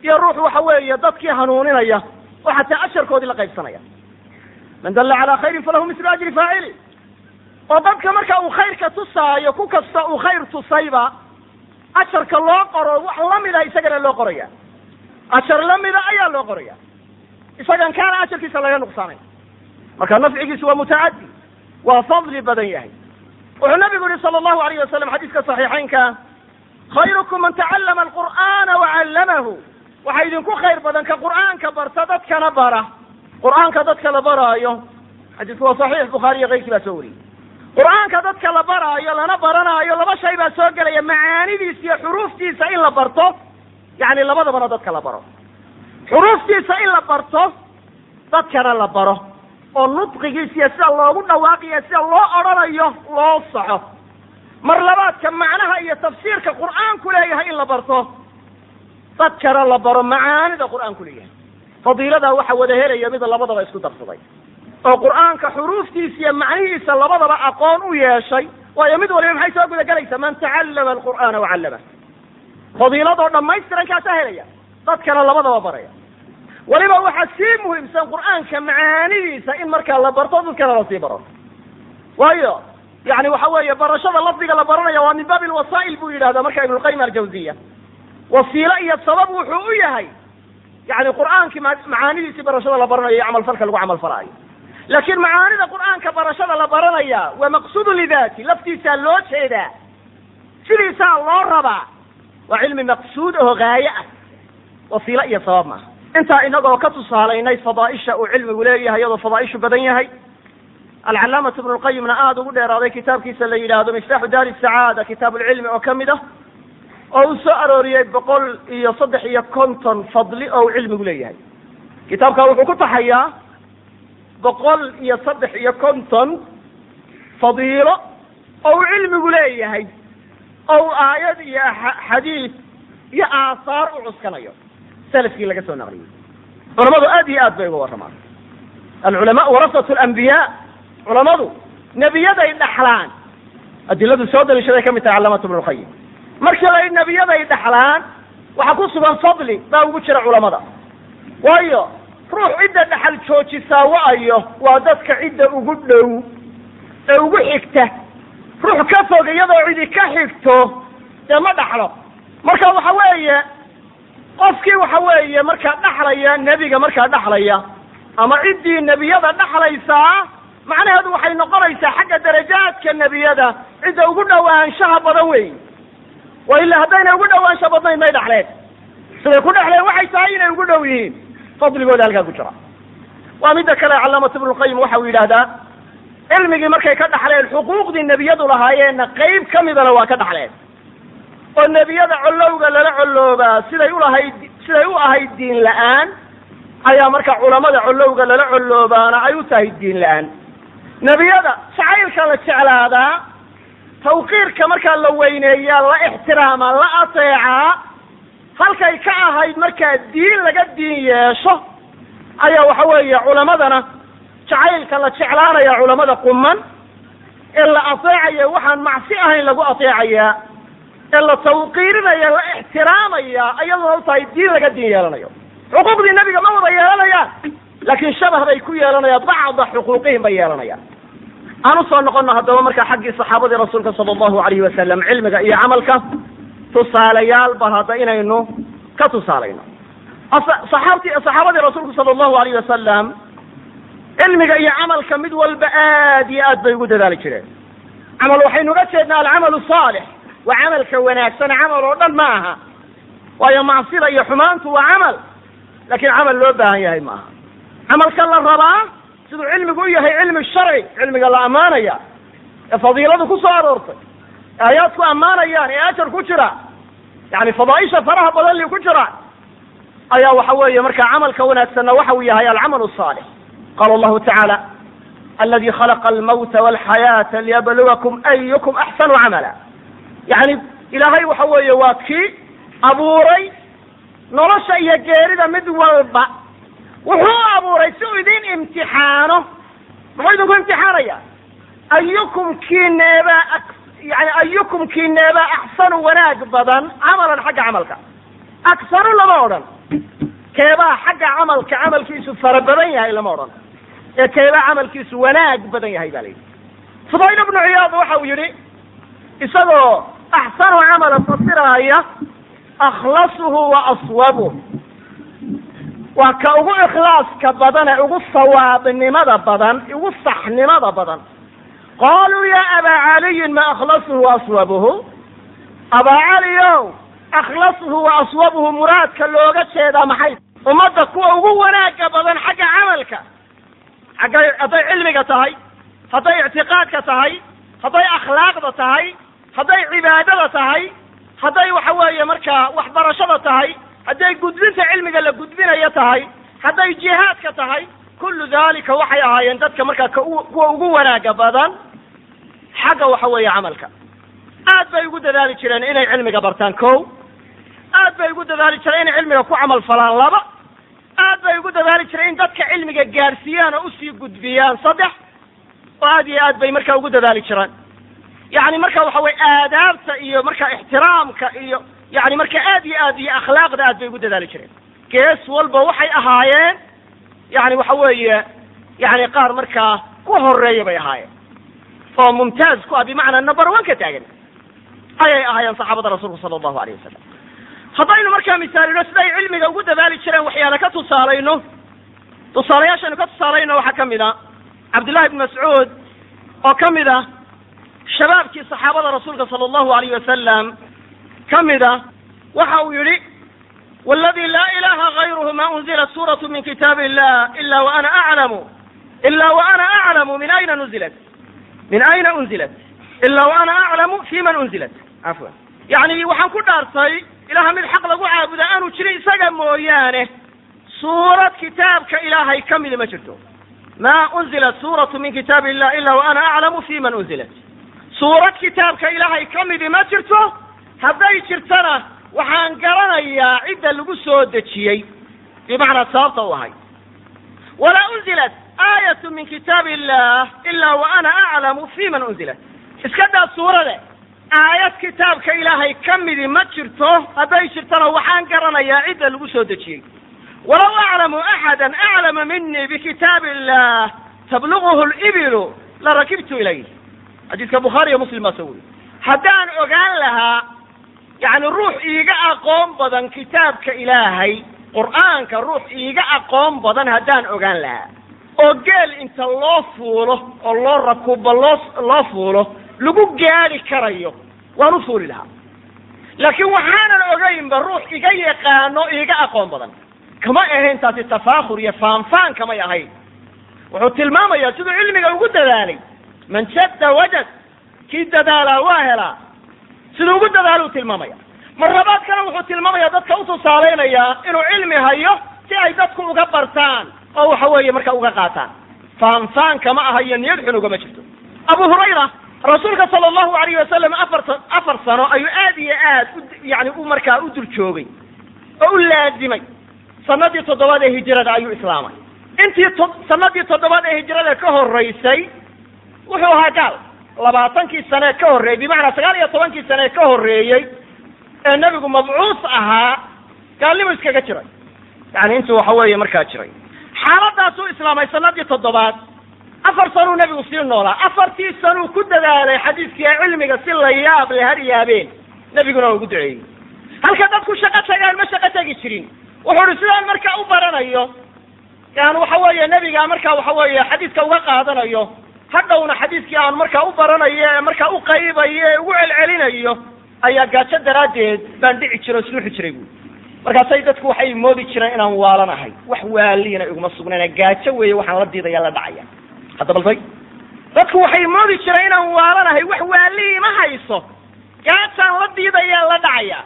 Iyo ruux waxa weeye dadkii hanuuninaya oo xataa asharkoodii la qaybsanaya man dalla calaa khayrin falahu mislu ajri faacili oo dadka marka uu khayrka tusaayo ku kasta uu khayr tusayba asharka loo qoro wax lamida isagana loo qoraya ashar lamida ayaa loo qoraya isagan kaana asharkiisa laga nuqsaanay marka nafcigiisu waa mutacaddi waa fadli badan yahay wuxuu nabigu yihi sala allahu alayh wasalam xadiiska saxiixaynka khayrukum man tacallama alqur'aana wacallamahu waxaa idinku khayr badan ka qur'aanka barta dadkana bara qur'aanka dadka la baraayo xadiisku waa saxiix bukhaari iyo keyrkii baa soo wariyey. Qur'aanka dadka la baraayo lana baranaayo laba shay baa soo gelaya macaanidiisa iyo xuruuftiisa in la barto yani labadabana dadka la baro. Xuruuftiisa in la barto dadkana la baro oo nudqigiisa iyo sida loogu dhawaaqiyo sida loo odhanayo loo saxo mar labaadka macnaha iyo tafsiirka qur'aanku leeyahay in la barto dadkana la baro macaanida qur'aanku leeyahay fadiiladaa waxa wada helaya mid labadaba isku darsaday oo qur'aanka xuruuftiisa iyo macnihiisa labadaba aqoon u yeeshay waayo mid waliba maxay soo gudagelaysaa man tacallama alqur'aana wacallama fadiiladoo dhammaystiran kaasaa helaya dadkana labadaba baraya. Weliba waxaa sii muhiimsan qur'aanka macaanidiisa in markaa la barto dadkana la sii baro. Waayo yani waxa weeye barashada lafdiga la baranaya waa min baabi lwasaa'il buu yidhahdaa marka ibnulqayim aljawziya wasiilo iyo sabab wuxuu u yahay yani qur'aankii macaanidiisii barashada la baranayo iyo camalfalka lagu camalfalaayo laakiin macaanida qur'aanka barashada la baranaya waa maqsuudu lidati laftiisaa loo jeedaa sidiisaa loo rabaa waa cilmi maqsuud oo gaaye ah wasiilo iyo sabab maaha intaa inagoo ka tusaalaynay fadaaisha uu cilmigu leeyahay iyadoo fadaaishu badan yahay alcalaamatu ibnu lqayimna aada ugu dheeraaday kitaabkiisa la yidhaahdo miftaaxu daari sacaada kitaab ulcilmi oo ka mid ah oo uu soo arooriyey boqol iyo saddex iyo konton fadli oo uu cilmigu leeyahay. Kitaabka wuxuu ku taxayaa boqol iyo saddex iyo konton fadiilo oo uu cilmigu leeyahay oo uu aayad iyo xadiid iyo aahaar u cuskanayo. Salafkii laga soo naqliyey. Culamadu aad iyo aad bay uga warramaan. Alculamaa warasatu alambiyaa culamadu nebiyaday dhaxlaan. Adiladu soo daliishaday ka mid tahay calamatu ibnu lqayim markii la nebiyaday dhaxlaan waxaa ku sugan fadli baa ugu jira culamada waayo ruux cidda dhaxal joojisaa wa-ayo waa dadka cidda ugu dhow ee ugu xigta. Ruux ka fog iyadoo cidi ka xigto dee ma dhaxlo. Marka waxa weeye qofkii waxa weeye markaa dhaxlaya nebiga markaa dhaxlaya ama ciddii nebiyada dhaxlaysaa macnaheedu waxay noqonaysaa xagga darajaadka nebiyada cidda ugu dhowaanshaha badan wey wa ilaa haddaynay ugu dhowaansha badnayn may dhaxleen siday ku dhexleen waxay tahay inay ugu dhow yihiin. Fadligooda halkaa ku jira. Waa midda kale calaamatu ibnulqayim waxa uu yidhaahdaa cilmigii markay ka dhaxleen xuquuqdii nebiyadu lahaayeenna qeyb ka midana waa ka dhaxleen. Oo nebiyada collowga lala colloobaa siday ulahayd siday u ahayd diin la'aan ayaa marka culamada collowga lala colloobaana ay u tahay diin la'aan. Nebiyada jacaylka la jeclaadaa tawqiirka markaa la weyneeyaa la ixtiraamaa la ateecaa halkay ka ahayd markaa diin laga diin yeesho ayaa waxa weeye culamadana jacaylka la jeclaanaya culamada quman ee la ateecaya waxaan macsi ahayn lagu ateecayaa ee la tawqiirinaya la ixtiraamaya ayaduna u tahay diin laga diin yeelanayo. Xuquuqdii nebiga ma wada yeelanayaan laakiin shabah bay ku yeelanayaan bacda xuquuqihim bay yeelanayaan aan u soo noqono haddaba marka xaggii saxaabadii rasuulka sala allahu alayhi wasalam cilmiga iyo camalka tusaalayaal bal hadda inaynu ka tusaalayno. Saxaabti saxaabadii rasuulku sala allahu alayh wasalam cilmiga iyo camalka mid walba aad iyo aad bay ugu dadaali jireen. Camal waxaynu uga jeednaa alcamalu saalix waa camalka wanaagsan camal oo dhan ma aha. Waayo macsida iyo xumaantu waa camal laakiin camal loo baahan yahay ma aha. Camalka la rabaa siduu cilmigu u yahay cilmi sharci cilmiga la ammaanaya ee fadiiladu ku soo aroortay ee aayaadku ammaanayaan ee ajar ku jira yani fadaaisha faraha badan li ku jira ayaa waxa weeye marka camalka wanaagsanna waxa uu yahay alcamal saalix. Qala allahu tacaala aladi khalaqa almawta walxayaata liyabluwakum ayukum axsanu camala. Yani ilaahay waxa weeye waa kii abuuray nolosha iyo geerida mid walba wuxuu abuuray si uu idin imtixaano muxuu idinku imtixaanaya? Ayukum kiineebaa yani ayukum kiineebaa axsanu wanaag badan camalan xagga camalka. Aksaru lama odhan. Keebaa xagga camalka camalkiisu fara badan yahay lama odhan. Ee keebaa camalkiisu wanaag badan yahay ba la yidhi. Fudayl ibnu ciyaad waxa uu yidhi isagoo axsanu camala fasiraaya akhlasuhu wa aswabuh waa ka ugu ikhlaaska badan ee ugu sawaabnimada badan ugu saxnimada badan. Qaaluu ya abaa caliyin ma akhlasuhu wa abaa caliyow akhlasuhu wa aswabuhu muraadka looga jeedaa maxay? Ummadda kuwa ugu wanaaga badan xagga camalka. Xaggay hadday cilmiga tahay hadday ictiqaadka tahay hadday akhlaaqda tahay hadday cibaadada tahay hadday waxa weeye markaa waxbarashada tahay hadday gudbinta cilmiga la gudbinayo tahay hadday jihaadka tahay kullu dalika waxay ahaayeen dadka markaa ka kuwa ugu wanaaga badan xagga waxa weeye camalka. Aad bay ugu dadaali jireen inay cilmiga bartaan ko aad bay ugu dadaali jireen inay cilmiga ku camal falaan laba. Aad bay ugu dadaali jireen in dadka cilmiga gaadhsiiyaan oo u sii gudbiyaan saddex. Oo aad iyo aad bay markaa ugu dadaali jireen. Yani marka waxa weye aadaabta iyo marka ixtiraamka iyo yani marka aad iyo aad iyo akhlaaqda aad bay ugu dadaali jireen. Gees walba waxay ahaayeen yani waxa weeye yani qaar markaa ku horreeya bay ahaayeen. Oo mumtaaz ku ah bimacnaa number one ka taagan. Ayay ahaayeen saxaabada rasuulku sala allahu alayh wasalam haddaynu markaa misaalino siday cilmiga ugu dadaali jireen waxyaale ka tusaalayno tusaalayaashaynu ka tusaalayno waxaa ka mid a cabdullahi ibn mascuud oo ka mid ah shabaabkii saxaabada rasuulka sala allahu alayh wasalam ka mid a waxa uu yihi wاladi laa ilaha غayruhu ma unzilat suuratu min kitaab illah ila waana aclamu ila waana aclamu min ayna nuzilat min ayna unzilat ila waana aclamu fi man unzilat. Cafwan. Yani waxaan ku dhaartay ilaha mid xaq lagu caabuda aanu jirin isaga mooyaane suurad kitaabka ilaahay ka midi ma jirto. Ma unzilat suuratu min kitaab illah ila waana aclamu fi man unzilat. Suurad kitaabka ilaahay ka midi ma jirto hadday jirtana waxaan garanayaa cidda lagu soo dejiyey. Bimacnaa sababta u ahay. Walaa unzilat aayatu min kitaab illah ila wa ana aclamu fi man unzilat. Iska daa suurade aayad kitaabka ilaahay ka midi ma jirto hadday jirtana waxaan garanayaa cidda lagu soo dejiyey. Walaw aclamu axada aclama mini bikitaab illah tabluguhu libilu larakibtu ilayh xadiiska bukhaari iyo muslim baa soo weriy haddaan ogaan lahaa yani ruux iiga aqoon badan kitaabka ilaahay qur'aanka ruux iiga aqoon badan haddaan ogaan lahaa. Oo geel inta loo fuulo oo loo rakubo loo loo fuulo lagu gaadi karayo waan u fuuli lahaa. Laakiin waxaanan ogaynba ruux iga yaqaano iiga aqoon badan. Kama ahayn taasi tafaakur iyo faanfaan kamay ahayn. Wuxuu tilmaamayaa siduu cilmiga ugu dadaalay. Man jadda wajad kii dadaalaa waa helaa siduu ugu dadaaluu tilmaamaya. Mar labaadkana wuxuu tilmaamaya dadka utusaalaynayaa inuu cilmi hayo si ay dadku uga bartaan oo waxa weeye marka uga qaataan. Faanfaan kama aha iyo niyad xun ugama jirto. Abu hurayra rasuulka sala allahu alayhi wasalam afarta afar sano ayuu aad iyo aad u yani u markaa u dul joogay oo u laazimay. Sanadii toddobaad ee hijrada ayuu islaamay. Intii to sanadii toddobaad ee hijrada ka horeysay wuxuu ahaa gaal labaatankii sane ka horreeyey bimacnaa sagaal iyo tobankii sane ka horreeyey ee nebigu mabcuus ahaa gaalnimo iskaga jiray. Yani intuu waxa weeye markaa jiray. Xaaladaasuu islaamay sanadii toddobaad. Afar sanuu nebigu sii noolaa. Afartii sanuu ku dadaalay xadiiskii cilmiga si la yaab le har yaabeen nebiguna ugu duceeyey. Halka dadku shaqo tagaan ma shaqo tegi jirin. Wuxuu ihi sidaan markaa u baranayo yani waxa weeye nebiga markaa waxa weeye xadiiska uga qaadanayo hadhowna xadiiskii aan markaa u baranayo ee markaa u qaybayo ee ugu celcelinayo ayaa gaajo daraaddeed baan dhici jiro suuxi jiray buui markaasay dadku waxay moodi jireen inaan waalanahay wax waaliina iguma sugnayna gaajo weeye waxaan la diidaya la dhacaya. Hadda baltay dadku waxay moodi jireen inaan waalanahay wax waali ima hayso. Gaajaan la diidaya la dhacaya.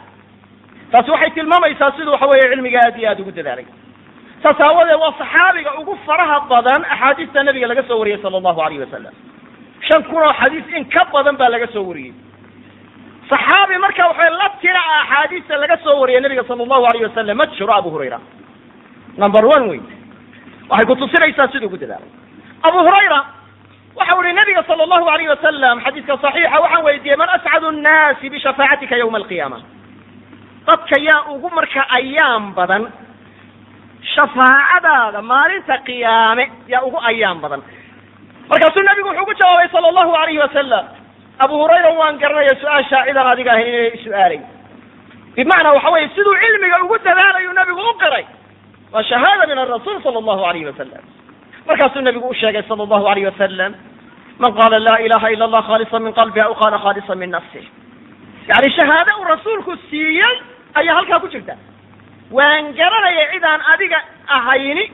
Taasi waxay tilmaamaysaa siduu waxa weeye cilmiga aad iyo aad ugu dadaalay saas aawadeed waa saxaabiga ugu faraha badan axaadiista nabiga laga soo wariyey sala allahu alayh wasalam shan kun oo xadiis in ka badan baa laga soo wariyey. Saxaabi marka waxay la tira axaadiista laga soo wariyay nabiga sala allahu alayh wasalam ma jiro abu hurayra. Number one wey waxay kutusinaysaa siduu ugu dadaalay abu hurayra waxau ihi nabiga sala allahu alayh wasalam xadiiska saxiixa waxaan weydiiyey man ascadu nnaasi bishafaacatika yawma alqiyaama? Dadka yaa ugu marka ayaam badan shafaacadaada maalinta qiyaame yaa ugu ayaan badan. Markaasuu nabigu wuxuu ku jawaabay sala allahu alayhi wasalam abu hurayra waan garanaya su'aashaa cidaan adiga ahayn inay su'aalay bimacnaa waxa weye siduu cilmiga ugu dadaalayu nabigu u qiray waa shahaada min arasuul sala allahu alayhi wasalam markaasuu nabigu u sheegay sala allahu alayh wasalam man qaala laa ilaha ila allah khaalisa min qalbihi aw qaala khaalisa min nafsih yani shahaado uu rasuulku siiyey ayaa halkaa ku jirta waan garanaya cidaan adiga ahayni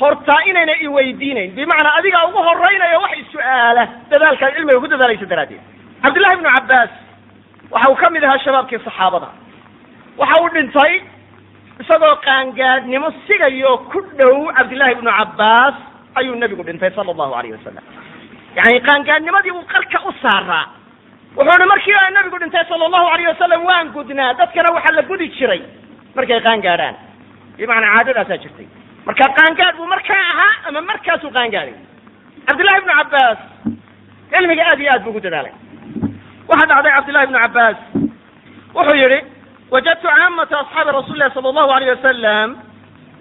hortaa inayna iweydiinayn bimacnaa adiga ugu horaynayo wax is-su'aala dadaalkaad cilmiga ku dadaalaysa daraaddeed. Cabdillahi ibnu cabbaas waxa uu ka mid ahaa shabaabkii saxaabada. Waxa uu dhintay isagoo qaangaadhnimo sigayo ku dhow cabdillahi ibnu cabbaas ayuu nebigu dhintay sala allahu alayh wasalam yani qaangaadhnimadii uu qarka u saaraa. Wuxuu hi markii nebigu dhintay sala allahu alayh wasalam waan gudnaa dadkana waxaa la gudi jiray markay qaangaadhaan. Bimacnaa caadadaasaa jirtay. Marka qaangaadh buu markaa ahaa ama markaasuu qaangaaday? Cabdillahi ibnu cabbaas cilmiga aad iyo aad buu ugu dadaalay. Waxaa dhacday cabdillahi ibnu cabbaas. Wuxuu yihi wajadtu caamata asxaabi rasuli lahi sala allahu alayh wasalam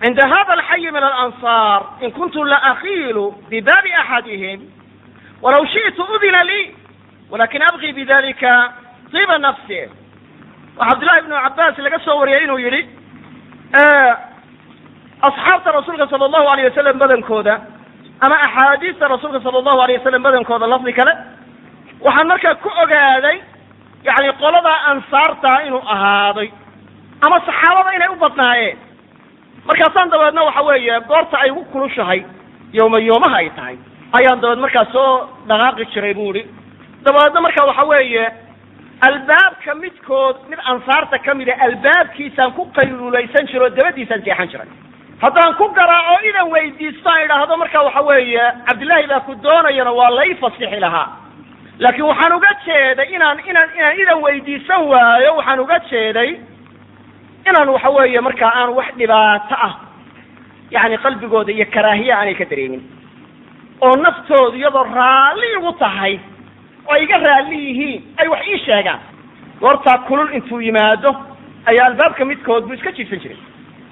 cinda hada alxayi min alansaar in kuntu laakiilu bibabi axadihim walaw shi'tu udina lii walakin abqi bidalika tiba nafsi waxaa cabdillahi ibnu cabbaas laga soo wariyay inuu yidhi asxaabta rasuulka sala allahu alayh wasalam badankooda ama axaadiista rasuulka sala allahu alayh wasalam badankooda lafdi kale waxaan markaa ku ogaaday yani qoladaa ansaartaa inuu ahaaday ama saxaabada inay u badnaayeen. Markaasaan dabeedna waxa weeye goorta ay ugu kulushahay yooma yoomaha ay tahay ayaan dabeed markaa soo dhaqaaqi jiray bu ihi dabeedna marka waxa weeye albaabka midkood mid ansaarta kamida albaabkiisaan ku qayluulaysan jiro dabadiisaan seexan jiray. Haddaan ku garaaco idan weydiisto an idhaahdo marka waxa weeye cabdillahi baa ku doonayana waa lay fasixi lahaa. Laakiin waxaan uga jeeday inaan inaan inaan idan weydiisan waayo waxaan uga jeeday inaan waxa weeye markaa aan wax dhibaato ah yani qalbigooda iyo karaahiye aanay ka dareemin oo naftoodu iyadoo raalli igu tahay oo iga raalli yihiin. Ay wax ii sheegaan. Goortaa kulul intuu yimaado ayaa albaabka midkood buu iska jiifsan jiray.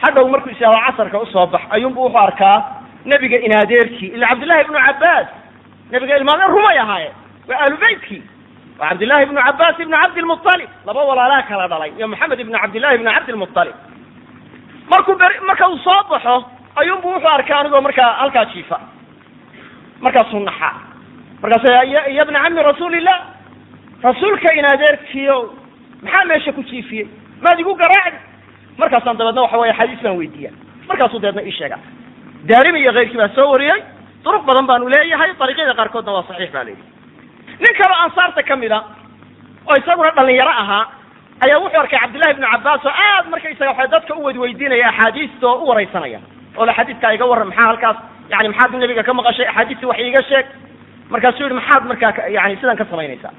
Hadhow markuu ishaao casarka u soo bax ayuunbu wuxuu arkaa nebiga inaadeerkii ila cabdillahi ibnu cabbaas. Nebiga ilmaadeen rumay ahaayeen waa ahlu beytkii waa cabdillahi ibnu cabbaas ibnu cabdilmuطalib laba walaalaha kala dhalay iyo maxamed ibnu cabdillahi ibnu cabdilmuطalib markuu beri marka uu soo baxo ayuunbu wuxuu arkaa anigoo markaa halkaa jiifa. Markaasuu naxaa markaasu ya bna cami rasuulillah rasuulka inaadeerkiio maxaa meesha ku jiifiyey? Maad igu garaacdi? Markaasaan dabeedna waxa weye xadiis baan weydiiya markaasuu dabeedna ii sheega daarimi iyo keyrkii baa soo wariyey. Duruq badan baanu leeyahay dariiqyada qaarkoodna waa saxiix ba layidhi nin kaloo ansaarta ka mid a oo isaguna dhalinyaro ahaa ayaa wuxuu arkay cabdillahi ibnu cabbaas oo aad markaysaga waxa dadka u weydiinaya axaadiista oo u waraysanaya oo le xadiidkaa iga warran maxaa halkaas yani maxaad nabiga ka maqashay axaadiistii wax iiga sheeg markaasuu yihi maxaad markaa yani sidan ka samaynaysaa.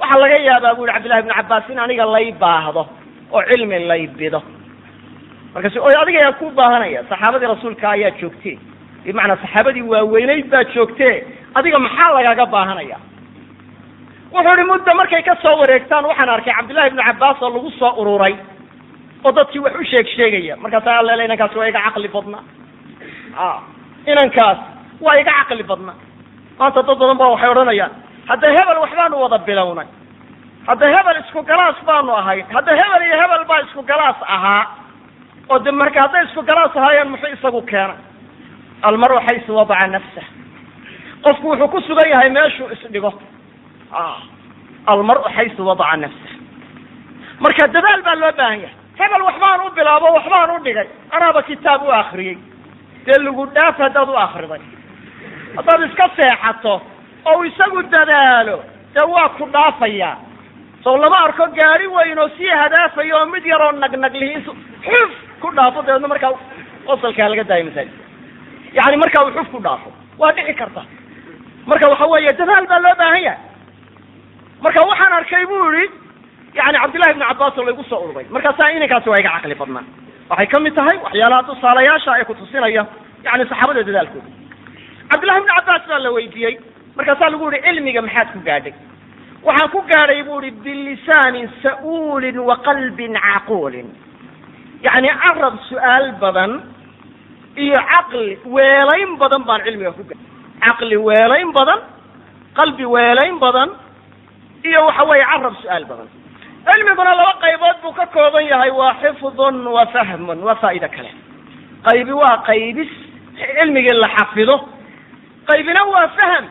Waxaa laga yaabaa bu yihi cabdillahi ibnu cabbaas in aniga lay baahdo oo cilmi lay bido. Markaasu oy adiga ayaa ku baahanaya saxaabadii rasuulka ayaa joogtee bimacnaa saxaabadii waaweyneyd baa joogtee adiga maxaa lagaga baahanaya? Wuxuu ihi muddo markay ka soo wareegtaan waxaan arkay cabdillahi ibnu cabbaas oo lagu soo ururay oo dadkii wax u sheeg sheegaya. Markaasa alele inankaas waa iga caqli badnaa. A inankaas waa iga caqli badnaa maanta dad badan ba waxay odhanayaan hadda hebel waxbaanu wada bilownay. Hadda hebel isku galaas baanu ahayn hadda hebel iyo hebel baa isku galaas ahaa. Oo de marka hadday isku galaas ahaayeen muxuu isagu keenay almaru xaysu wadaca nafsah. Qofku wuxuu ku sugan yahay meeshuu isdhigo almaru xaysu wadaca nafsah. Marka dadaal baa loo baahan yahay. Hebel waxbaan u bilaabo waxbaan u dhigay. Anaaba kitaab u akriyey dee lagu dhaaf haddaad u akriday haddaad iska seexato oo isagu dadaalo dee waa ku dhaafayaa sow lama arko gaari weyn oo sii hadaafayo oo mid yaroo nagnaglihiis xuf ku dhaafo dabeedna markaa qosalkaa laga daayo masaajidka yani markaa uu xuf ku dhaafo waa dhici karta. Marka waxa weeye dadaal baa loo baahan yahay. Marka waxaan arkay bu yihi yani cabdillahi ibnu cabbaas oo laygu soo ururay markaasaa inankaasi waa iga caqli badnaa. Waxay ka mid tahay waxyaalaha tusaalayaasha ee kutusinaya yani saxaabada dadaalkooda cabdillahi ibnu cabbaas baa la weydiiyey. Markaasaa lagu yihi cilmiga maxaad ku gaadhay? Waxaan ku gaadhay bu ihi bilisaanin sa'uulin wa qalbin caquulin. Yani carab su'aal badan iyo caqli weelayn badan baan cilmiga ku gaadhay. Caqli weelayn badan qalbi weelayn badan iyo waxa weeye carab su'aal badan. Cilmiguna laba qaybood buu ka kooban yahay waa xifdun wa fahmun waa faa'ido kale. Qaybi waa qaybis cilmigii la xafido qaybina waa faham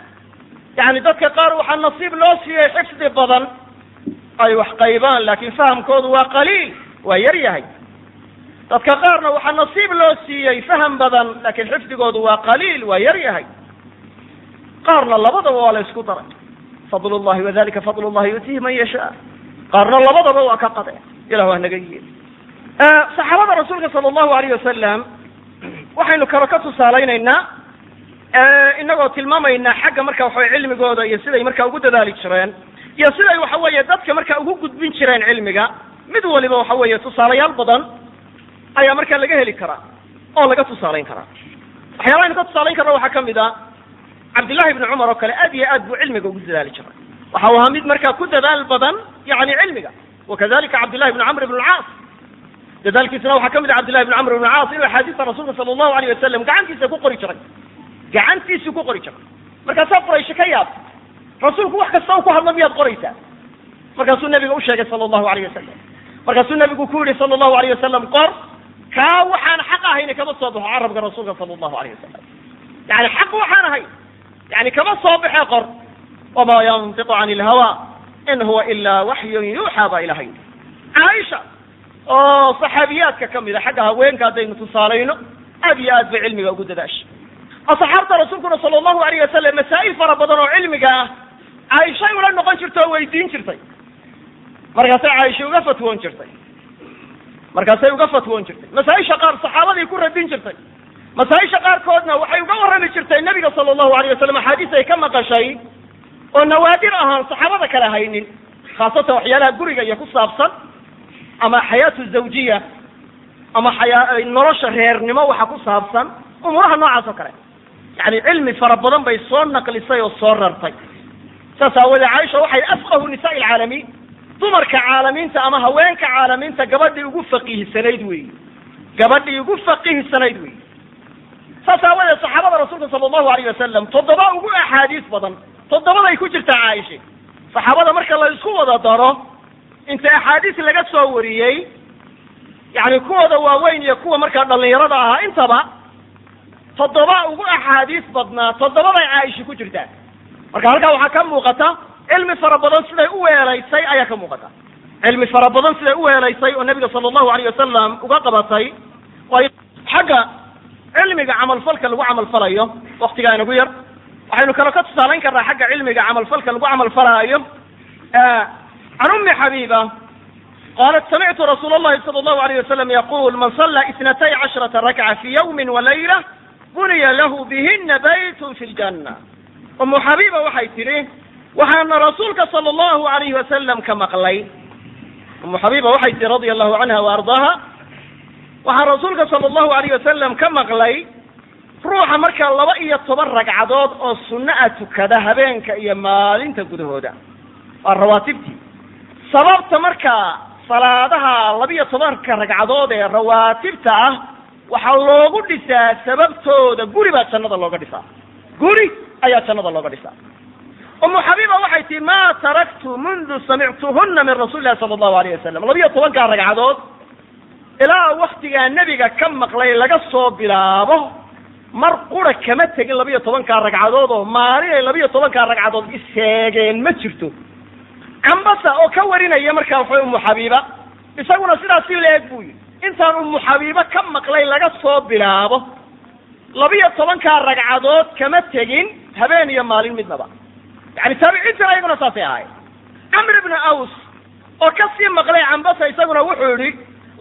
yani dadka qaar waxaa nasiib loo siiyey xifdi badan. Ay wax qaybaan laakin fahamkoodu waa qaliil waa yar yahay dadka qaarna waxaa nasiib loo siiyey faham badan laakin xifdigoodu waa qaliil waa yar yahay qaarna labadaba waa la isku daray. Fadl llahi wadalika fadl llahi yutiihi man yashaa. Qaarna labadaba waa ka qade ilah waa naga yeeli saxaabada rasuulka sala allahu alayh wasalam waxaynu kaba ka tusaalaynaynaa inagoo tilmaamaynaa xagga marka waxaway cilmigooda iyo siday marka ugu dadaali jireen iyo siday waxa weeye dadka marka ugu gudbin jireen cilmiga mid waliba waxa weeye tusaalayaal badan ayaa marka laga heli karaa oo laga tusaalayn karaa waxyaalaha aynu ka tusaalayn karna waxaa ka mid a cabdillahi ibni cumar oo kale aad iyo aad buu cilmiga ugu dadaali jiray. Waxa uu ahaa mid markaa ku dadaal badan yani cilmiga. Wakadalika cabdillahi ibni camr ibn alcaas dadaalkiisana waxaa ka mid a cabdillahi ibni camr ibn alcaas inuu axaadiista rasuulka sala allahu alayh wasalam gacantiisa ku qori jiray gacantiisii ku qori jiray markaasaa quraysho ka yaabta rasuulku wax kasta u ku hadla miyaad qoraysaa markaasuu nabiga u sheegay sala allahu alayh wasalam markaasuu nabigu ku yihi sala allahu alayh wasalam qor kaa waxaan xaq ahayni kama soo baxo carabka rasuulka sala allahu alayh wasalam yani xaq waxaan ahay yani kama soo baxe qor wama yantiqu can ilhawa in huwa ila waxyun yuuxaa baa ilahay caaisha oo saxaabiyaadka ka mid a xagga haweenka haddaynu tusaalayno aad iyo aad bay cilmiga ugu dadaashay asxaabta rasuulkuna sala allahu alayh wasalam masaa'il fara badan oo cilmiga ah caaishay ula noqon jirtay oo weydiin jirtay. Markaasay caaisha uga fatwoon jirtay. Markaasay uga fatwoon jirtay. Masaa-isha qaar saxaabaday ku radin jirtay. Masaa-isha qaarkoodna waxay uga warrami jirtay nabiga sala allahu alayh wasalam axaadiis ay ka maqashay oo nawaadir ahaan saxaabada kale haynin khaasatan waxyaalaha guriga iyo ku saabsan ama xayaatu zawjiya ama xayaa nolosha reernimo waxa ku saabsan umuuraha noocaas oo kale yani cilmi fara badan bay soo naqlisay oo soo rartay. Saas aawoodee caaisha waxay afqahu nisaa ilcaalamiin dumarka caalamiinta ama haweenka caalamiinta gabadhii ugu faqiihsanayd wey gabadhii ugu faqiihsanayd wey saas aawadeed saxaabada rasuulka sala allahu alayh wasalam toddoba ugu axaadiis badan toddobaday ku jirtaa caaisha. Saxaabada marka la isku wada daro inta axaadiis laga soo wariyey yani kuwooda waaweyn iyo kuwa markaa dhalinyarada ahaa intaba toddoba ugu axaadiis badnaa toddobaday caaisha ku jirtaa. Marka halkaa waxaa ka muuqata cilmi fara badan siday u weelaysay ayaa ka muuqata. Cilmi fara badan siday u weelaysay oo nabiga sala allahu alayh wasalam uga qabatay waayo xagga cilmiga camalfalka lagu camalfalayo waktigaa inagu yar waxaynu kale ka tusaalayn karnaa xagga cilmiga camalfalka lagu camalfalaayo. Can umi xabiiba qalat samictu rasuul allahi sala allahu alayh wasalam yaqul man salla isnatay cashrata rakca fi yawmin walayla buniya lahu bihina baytun fi ljanna umu xabiiba waxay tidhi waxaana rasuulka sala allahu alayhi wasalam ka maqlay. Umu xabiiba waxay tihi radia allahu canha wa ardaaha waxaan rasuulka sala allahu alayh wasalam ka maqlay ruuxa markaa laba iyo toban ragcadood oo sunno a tukada habeenka iyo maalinta gudahooda. Waa rawaatibtii. Sababta markaa salaadaha laba-iyo tobanka ragcadood ee rawaatibta ah waxaa loogu dhisaa sababtooda. guri baa jannada looga dhisaa. guri ayaa jannada looga dhisaa. Umu xabiiba waxay tihi ma taraktu mundu samictuhuna min rasuuli lahi sala allahu alayh wasalam labiyo tobankaa ragcadood ilaa waktigaa nebiga ka maqlay laga soo bilaabo mar qura kama tegin labiyo tobankaa ragcadood oo maalin ay labiyo tobankaa ragcadood iseegeen ma jirto. Cambasa oo ka warinaya markaa waxaway umu xabiiba isaguna sidaas si la-eg buu yidhi intaan umu xabiibo ka maqlay laga soo bilaabo labiyo tobankaa ragcadood kama tegin habeen iyo maalin midnaba. Yani taabiciintina iyaguna saasay ahaayeen. Camr ibna aws oo ka sii maqlay cambasa isaguna wuxuu yihi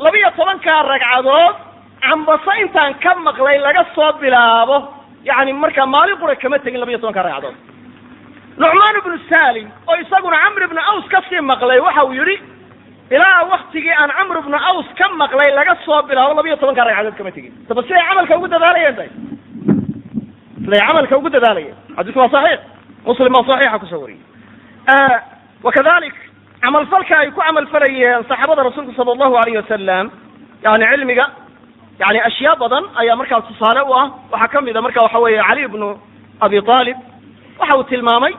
labiyo tobankaa ragcadood cambasa intaan ka maqlay laga soo bilaabo yani markaa maalin qura kama tegin labiyo tobankaa ragcadood. Nucmaan ibnu salim oo isaguna camr ibna aws ka sii maqlay waxa uu yihi ilaa waktigii aan camr ibna aws ka maqlay laga soo bilaabo labiyo tobankaa ragcadood kama tegin daba siday camalka ugu dadaalayeen tay siday camalka ugu dadaalayeen. Xadiisku waa saxiix. Muslim baa saxiixa ku soo wariyey. Wakadalik camalfalka ay ku camalfalayeen saxaabada rasuulku sala allahu alayh wasalam yani cilmiga yani ashyaa badan ayaa markaa tusaale u ah. Waxaa ka mid a marka waxa weeye cali ibnu abi aalib waxa uu tilmaamay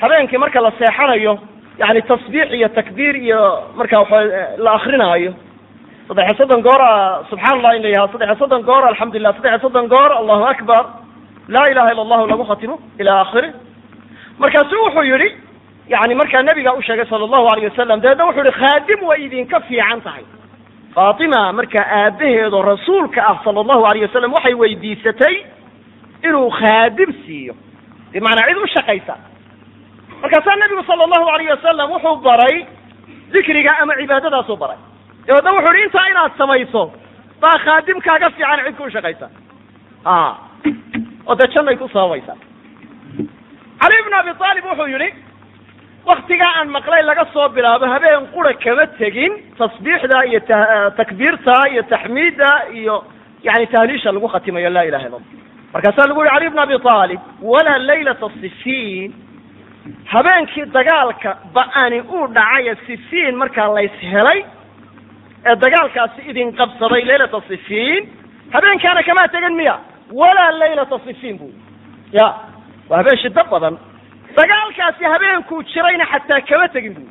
habeenkii marka la seexanayo yani tasbiix iyo takbiir iyo marka waxa la akrinaayo saddex iyo soddon goor subxaan allah in la yahaa saddex iyo soddon goor alxamdulilah saddex iyo soddon goor allahu akbar. Laa ilaha illa allahu lagu khatimo ila akhiri markaasu wuxuu yihi yani markaa nabiga u sheegay sala allahu alayh wasalam dabeedna wuxuu yihi khaadim way idinka fiican tahay. Faatima markaa aabaheedo rasuulka ah sala allahu alayh wasalam waxay weydiisatay inuu khaadim siiyo. Bimacnaa cid u shaqaysa markaasaa nabigu sala allahu alayh wasalam wuxuu baray dikriga ama cibaadadaasuu baray. Dabeedna wuxu yihi intaa inaad samayso baa khaadimkaaga fiican cid ku shaqaysa. Oo dee jannay ku sababaysaa cali bn abi aalib wuxuu yihi waktigaa aan maqlay laga soo bilaabo habeen qura kama tegin tasbiixda iyo takbiirta iyo taxmiidda iyo yani tahliisha lagu khatimayo laa ilaha illa allah markaasaa lagu yihi cali bn abi aalib walaa laylata sifiin habeenkii dagaalka ba'ani uu dhacaye sifiin markaa lays helay ee dagaalkaasi idin qabsaday laylata sifiin habeenkaana kamaa tegin miya? Walaa laylata sifiin bu ya waa habeen shido badan. Dagaalkaasi habeenkuu jirayna xataa kama tegin bu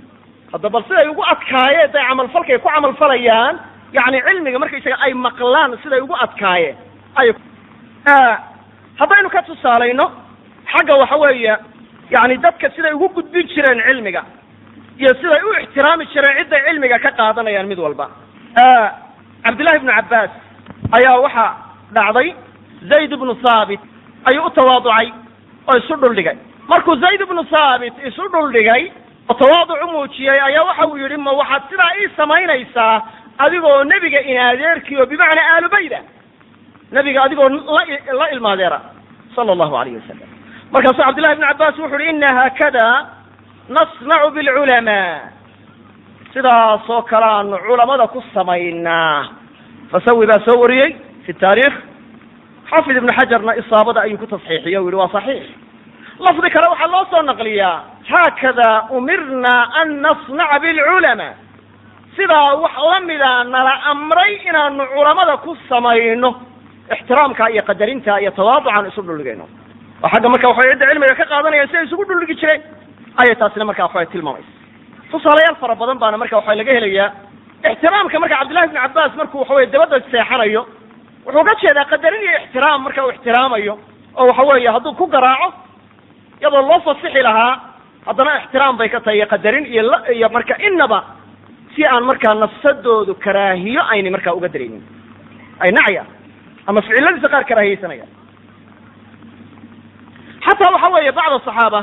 hadda bal siday ugu adkaayeen day camalfalkay ku camalfalayaan yani cilmiga markaysaga ay maqlaan siday ugu adkaayeen ay haddaynu ka tusaalayno xagga waxa weeye yani dadka siday ugu gudbin jireen cilmiga iyo siday u ixtiraami jireen cidday cilmiga ka qaadanayaan mid walba. Cabdillahi ibnu cabbaas ayaa waxaa dhacday zayd ibnu thaabit ayuu u tawaaducay oo isu dhuldhigay markuu zayd ibnu thaabit isu dhuldhigay oo tawaaduc u muujiyey ayaa waxa uu yidhi ma waxaad sidaa ii samaynaysaa adigoo nebiga in adeerkii oo bimacnaa aalubayda nebiga adigoo la la ilmaadeera sala allahu alayh wasalam markaasuu cabdillahi ibnu cabbaas wuxu uhi ina haakada nasnacu bilculamaa. Sidaasoo kale aanu culamada ku samaynaa. Fasawi baa soo wariyey fi taarikh xaafid ibnu xajarna isaabada ayuu ku tasxiixiye u yihi waa saxiix. Lafdi kale waxaa loo soo naqliyaa. Haakada umirna an nasnaca bilculamaa. Sidaa wax lamida nala amray inaanu culamada ku samayno ixtiraamka iyo qadarinta iyo tawaaducan isu dhuldhigayno oo xagga marka waxay cidda cilmiga ka qaadanayaan si ay isugu dhuldhigi jireen ayay taasina marka waxay tilmaamaysa. Tusaalayaal fara badan baana marka waxaa laga helayaa. Ixtiraamka marka cabdillahi ibnu cabbaas markuu waxaweye dabadda seexanayo wuxuu ga jeedaa qadarin iyo ixtiraam marka uu ixtiraamayo oo waxa weeye hadduu ku garaaco iyadoo loo fasixi lahaa haddana ixtiraam bay ka tahay iyo qadarin iyo la iyo marka inaba si aan markaa nafsadoodu karaahiyo aynay markaa uga daraynin ay nacayaan ama ficiladiisa qaar karaahiyeysanayaan xataa waxa weeye bacda saxaaba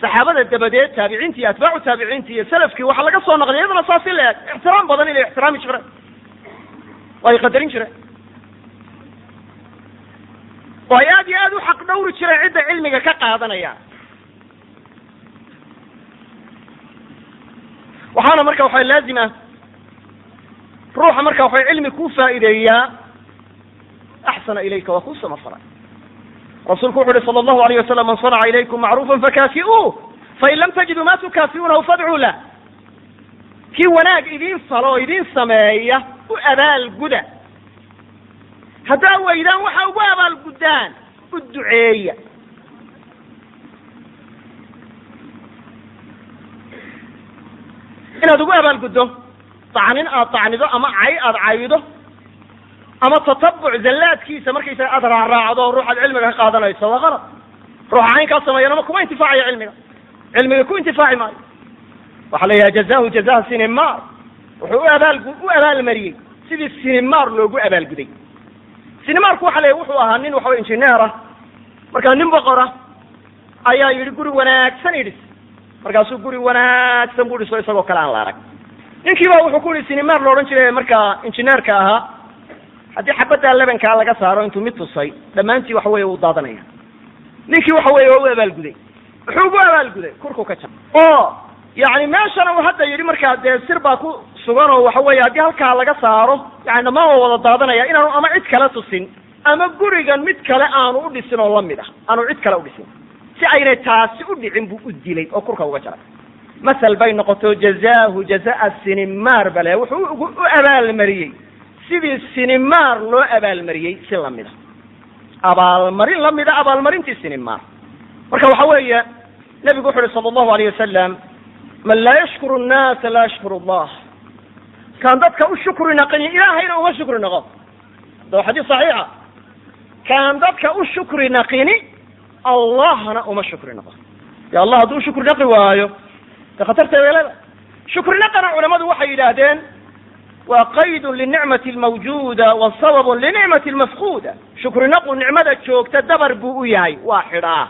saxaabada dabadeed taabiciinti iyo atbaacu taabiciinti iyo salafkii waxaa laga soo naqliya iyadana saas in la eg ixtiraam badan inay ixtiraami jireen oo ay qadarin jireen oo ay aad iyo aad u xaq dhawri jireen cidda cilmiga ka qaadanaya waxaana marka waxa laazima ruuxa marka waxa cilmi ku faa'iideeyaa axsana ilayka waa kuu samafalay rasuulku wuxu uhi sala allahu alayh wasalam man sanaca ilaykum macruufa fakaafi'uuh. Fain lam tajiduu ma tukaafi'uunahu fadcuu lah. Kii wanaag idin falo oo idin sameeya u abaalguda haddaa weydaan waxa ugu abaalguddaan u duceeya. Inaad ugu abaalguddo tacnin aad tacnido ama cay aad caydo ama tatabuc zallaadkiisa markaysaga aad raacraacdo ruuxaad cilmiga ka qaadanayso waa qalad ruuxa caynkaa sameeyanama kuma intifaacayo cilmiga. Cilmiga ku intifaaci maayo. Waxaa la yidhaha jazahu jazaha sinimar wuxuu u abaal u abaalmariyey sidii sinimar loogu abaalguday sinimarku waxa la wuxuu ahaa nin waxaway injineer ah. Markaa nin boqora ayaa yidhi guri wanaagsan idhis. Markaasuu guri wanaagsan bu dhiso isagoo kale aan la arag. Ninkii ba wuxuu ku yihi sinimar la odhan jiray markaa injineerka ahaa haddii xabaddaa lebankaa laga saaro intuu mid tusay dhammaantii waxa weye wuu daadanaya. Ninkii waxa weye waa u abaalguday wuxuu ugu abaalguday kurku ka jar oo yani meeshana uu hadda yidhi markaa dee sir baa ku sugan oo waxa weye haddii halkaa laga saaro yani dhammaan waa wada daadanaya inaanu ama cid kale tusin ama gurigan mid kale aanu u dhisin oo la mid ah. Aanu cid kale udhisin si aynay taasi u dhicin buu u dilay oo kurka uga jaray. Masal bay noqoto jazaahu jazaa sinimar bale wuxuu u abaalmariyey sidii sinimar loo abaalmariyey si la mid a abaalmarin la mid a abaalmarintii sinimar marka waxa weeye nebigu wuxu uhi sala allahu alayh wasalam man laa yashkuru nnaasa laa yashkuru allah kaan dadka u shukri naqinin ilaahayna uma shukri naqo. Da waa xadiis saxiixa kaan dadka u shukri naqini allahna uma shukri naqo. De allah hadduu u shukri naqi waayo de khatarta weelada shukri naqana culamadu waxay yidhaahdeen waa qaydun linicmati almawjuuda wa sababun linicmati almafquuda shukri naqu nicmada joogta dabar buu u yahay. Waa xidhaa.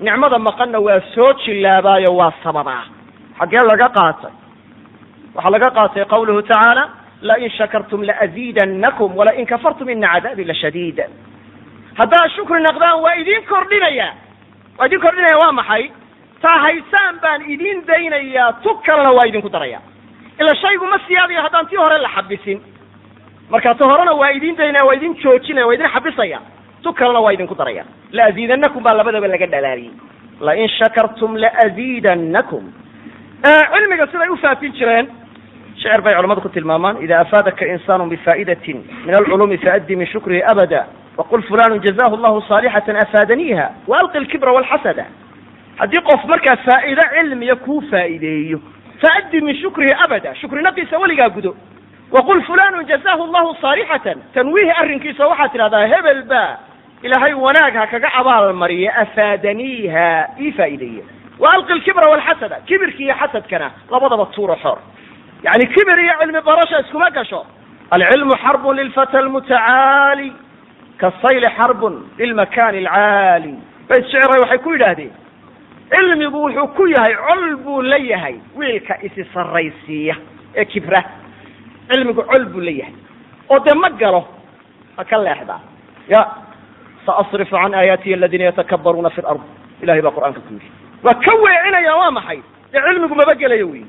Nicmada maqanna waa soo jillaabaayo waa sababaa. Xaggee laga qaatay. Waxaa laga qaatay qawluhu tacaala lain shakartum laaziidannakum walain kafartum ina cadaabi lashadiid haddaad shukri naqdaan waa idin kordhinaya. Waa idin kordhinaya waa maxay? Taa haysaan baan idin daynayaa tu kalena waa idinku daraya ila shaygu ma siyaadayo haddaan tii hore la xabisin. Marka ta horena waa idin daynaya waa idin joojinaya waa idin xabisaya. Tu kalena waa idinku daraya. Laaziidannakum baa labadaba laga dhalaaliyey lain shakartum laaziidannakum cilmiga siday u faafin jireen shecir bay culamadu ku tilmaamaan ida afaadaka insaanu bifaa'idatin min alculuumi faaddi min shukrihi abada waqul fulanu jazahu llahu saalixatan afaadaniiha waalqi alkibra walxasada. Haddii qof markaa faa'ido cilmiya kuu faa'ideeyo faaddi min shukrihi abada shukri naqiisa weligaa gudo waqul fulanu jazahu llahu saalixatan tanwiihi arrinkiisa waxaad tidhahdaa hebel ba ilaahay wanaag ha kaga abaalmariya afaadaniiha ii faa'ideeye waalqi alkibra walxasada kibirki iyo xasadkana labadaba tuuro xor yani kibir iyo cilmi barasha iskuma gasho alcilmu xarbun lilfata almutacaali kasayli xarbun lilmakani alcaali bayt shicray waxay ku yidhaahdeen cilmigu wuxuu ku yahay col buu la yahay wiilka isi sarraysiiya ee kibra. Cilmigu col buu la yahay. Oo dee ma galo ha ka leexdaa ya saasrifu can aayaatiya aladina yatakabbaruuna fi lard ilahay baa qur'aanka ku yidhi. Waa ka weecinaya waa maxay? Dee cilmigu maba gelayo wey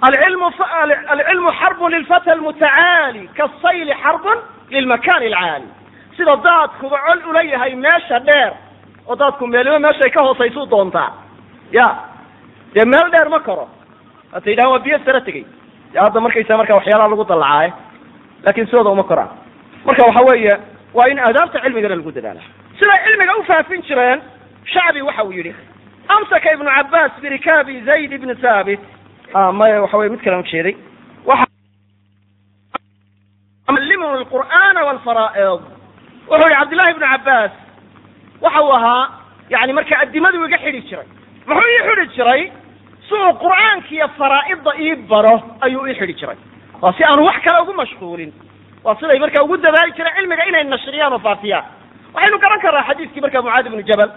alcilmu xarbun lilfata almutacaali kasayli xarbun lilmakani alcaali. Sida daadkuba col ula yahay meesha dheer oo daadku meeliba meeshay ka hoosaysuu doontaa. Ya dee meel dheer ma koro. Hata yidhahan waa biyo sara tegey. Dee hadda markaysa marka waxyaalaha lagu dallacaaye laakin sidooda uma koraan. Marka waxa weeye waa in aadaabta cilmigana lagu dadaala siday cilmiga u faafin jireen shacbi waxa uu yidhi amsaka ibnu cabaas birikaabi zayd ibni thaabit. Maya waxa weye mid kalean ujeeday yuallimuni alqur'aana walfaraa'id. Wuxuu yihi cabdillahi ibnu cabbaas waxa uu ahaa yani marka addimaduu iga xidhi jiray muxuu ii xidhi jiray? Si uu qur'aanka iyo faraa'idda ii baro ayuu ii xidhi jiray. Waa si aanu wax kale ugu mashquulin. Waa siday marka ugu dadaali jireen cilmiga inay nashriyaan oo faafiyaan. Waxaynu garan karnaa xadiiskii marka mucaad ibnu jabal.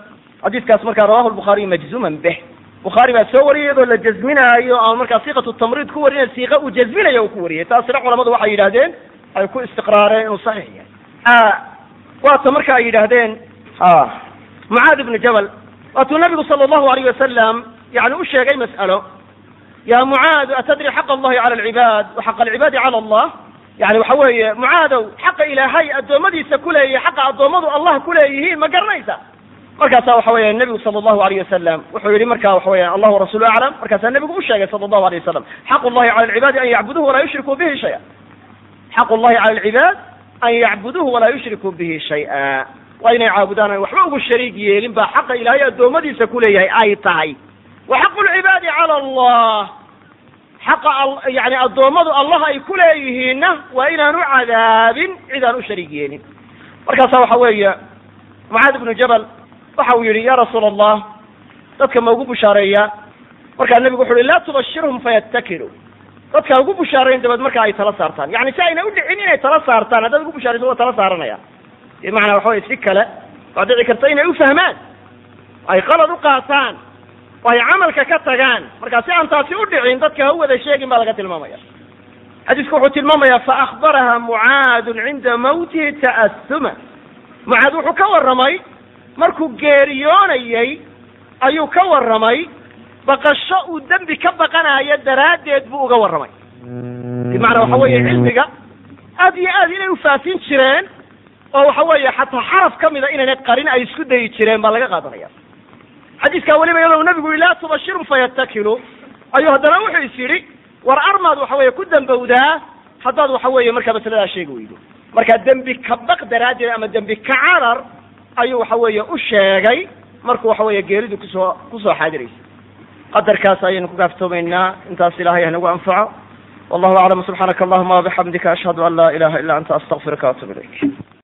Xadiiskaas marka rawahu lbukhaariyu majzuman beh. Bukhaari baa soo wariyay iyadoo la jazminaayo ama markaa siiqatu tamriid ku warinaya siiqa uu jazminayo uu ku wariyay taasina culamadu waxay yidhahdeen ay ku istiqraareen inuu saxiix yahay. Waata marka ay yidhaahdeen mucaad ibnu jabal. Waatuu nabigu sala allahu alayh wasalam yani u sheegay mas'alo. Ya mucaad atadri xaqa allahi cala alcibaad wa xaqa alcibaadi cala allah? Yani waxa weeye mucaadow xaqa ilaahay addoommadiisa kuleeyahy xaqa addoommadu allah kuleeyihiin ma garanaysa. Markaasa waxa weya nebigu sala allahu alayh wasalam wuxuu yihi marka waxa weya allah warasulu aclam markaasaa nebigu u sheegay sala allahu alayh wasalam xaqu llahi cala alcibaadi an yacbuduhu walaa yushrikuu bihi shaya xaqu llahi cala alcibaad an yacbuduhu walaa yushrikuu bihi shay-a waa inay caabudaan aan waxba ugu shariig yeelin baa xaqa ilaahay addoommadiisa kuleeyahay ay tahay. Wa xaqu lcibaadi cala allah. Xaqa yani addoommadu allah ay kuleeyihiinna waa inaan u cadaabin cid aan u shariig yeelin. Markaasa waxa weeye mucaad ibnu jabal waxa uu yihi ya rasuula allah dadka ma ugu bushaareeyaa markaa nebigu wuxu uhi laa tubashirhum fayattakilu dadka ugu bushaarayn dabeed marka ay tala saartaan. Yani si ayna udhicin inay tala saartaan haddaad ugu bushaarayso waa tala saaranaya bimacnaa waxa weye si kale waa dhici karta inay ufahmaan ay qalad u qaataan oo ay camalka ka tagaan. Marka si aan taasi u dhicin dadka ha u wada sheegin baa laga tilmaamaya. Xadiisku wuxuu tilmaamaya faakbaraha mucaadun cinda mawtihi ta'asuma mucaad wuxuu ka warramay markuu geeriyoonayey ayuu ka warramay baqasho uu dembi ka baqanayo daraaddeed buu uga warramay. Bimacnaa waxa weeye cilmiga aad iyo aad inay ufaafin jireen oo waxa weeye xataa xaraf ka mida inaynay qarin ay isku dayi jireen baa laga qaadanaya. xadiiskaa weliba iyadoo nabigu laa tubashirhum fayattakilu ayuu haddana wuxuu is yidhi war armaad waxa weeye ku dambowdaa haddaad waxa weeye markaa masaladaa sheegi weydo. Marka dembi ka baq daraaddeed ama dembi ka carar ayuu waxa weeye u sheegay markuu waxa weeye geeridu ku soo ku soo xaadiraysa. Qadarkaas ayaynu ku kaaftoomaynaa intaas ilaahay hanagu anfaco. Wallahu aclam. Subxaanaka allahuma wabixamdika ashhadu an la ilaha illa anta astaqfiruka waatub ilayk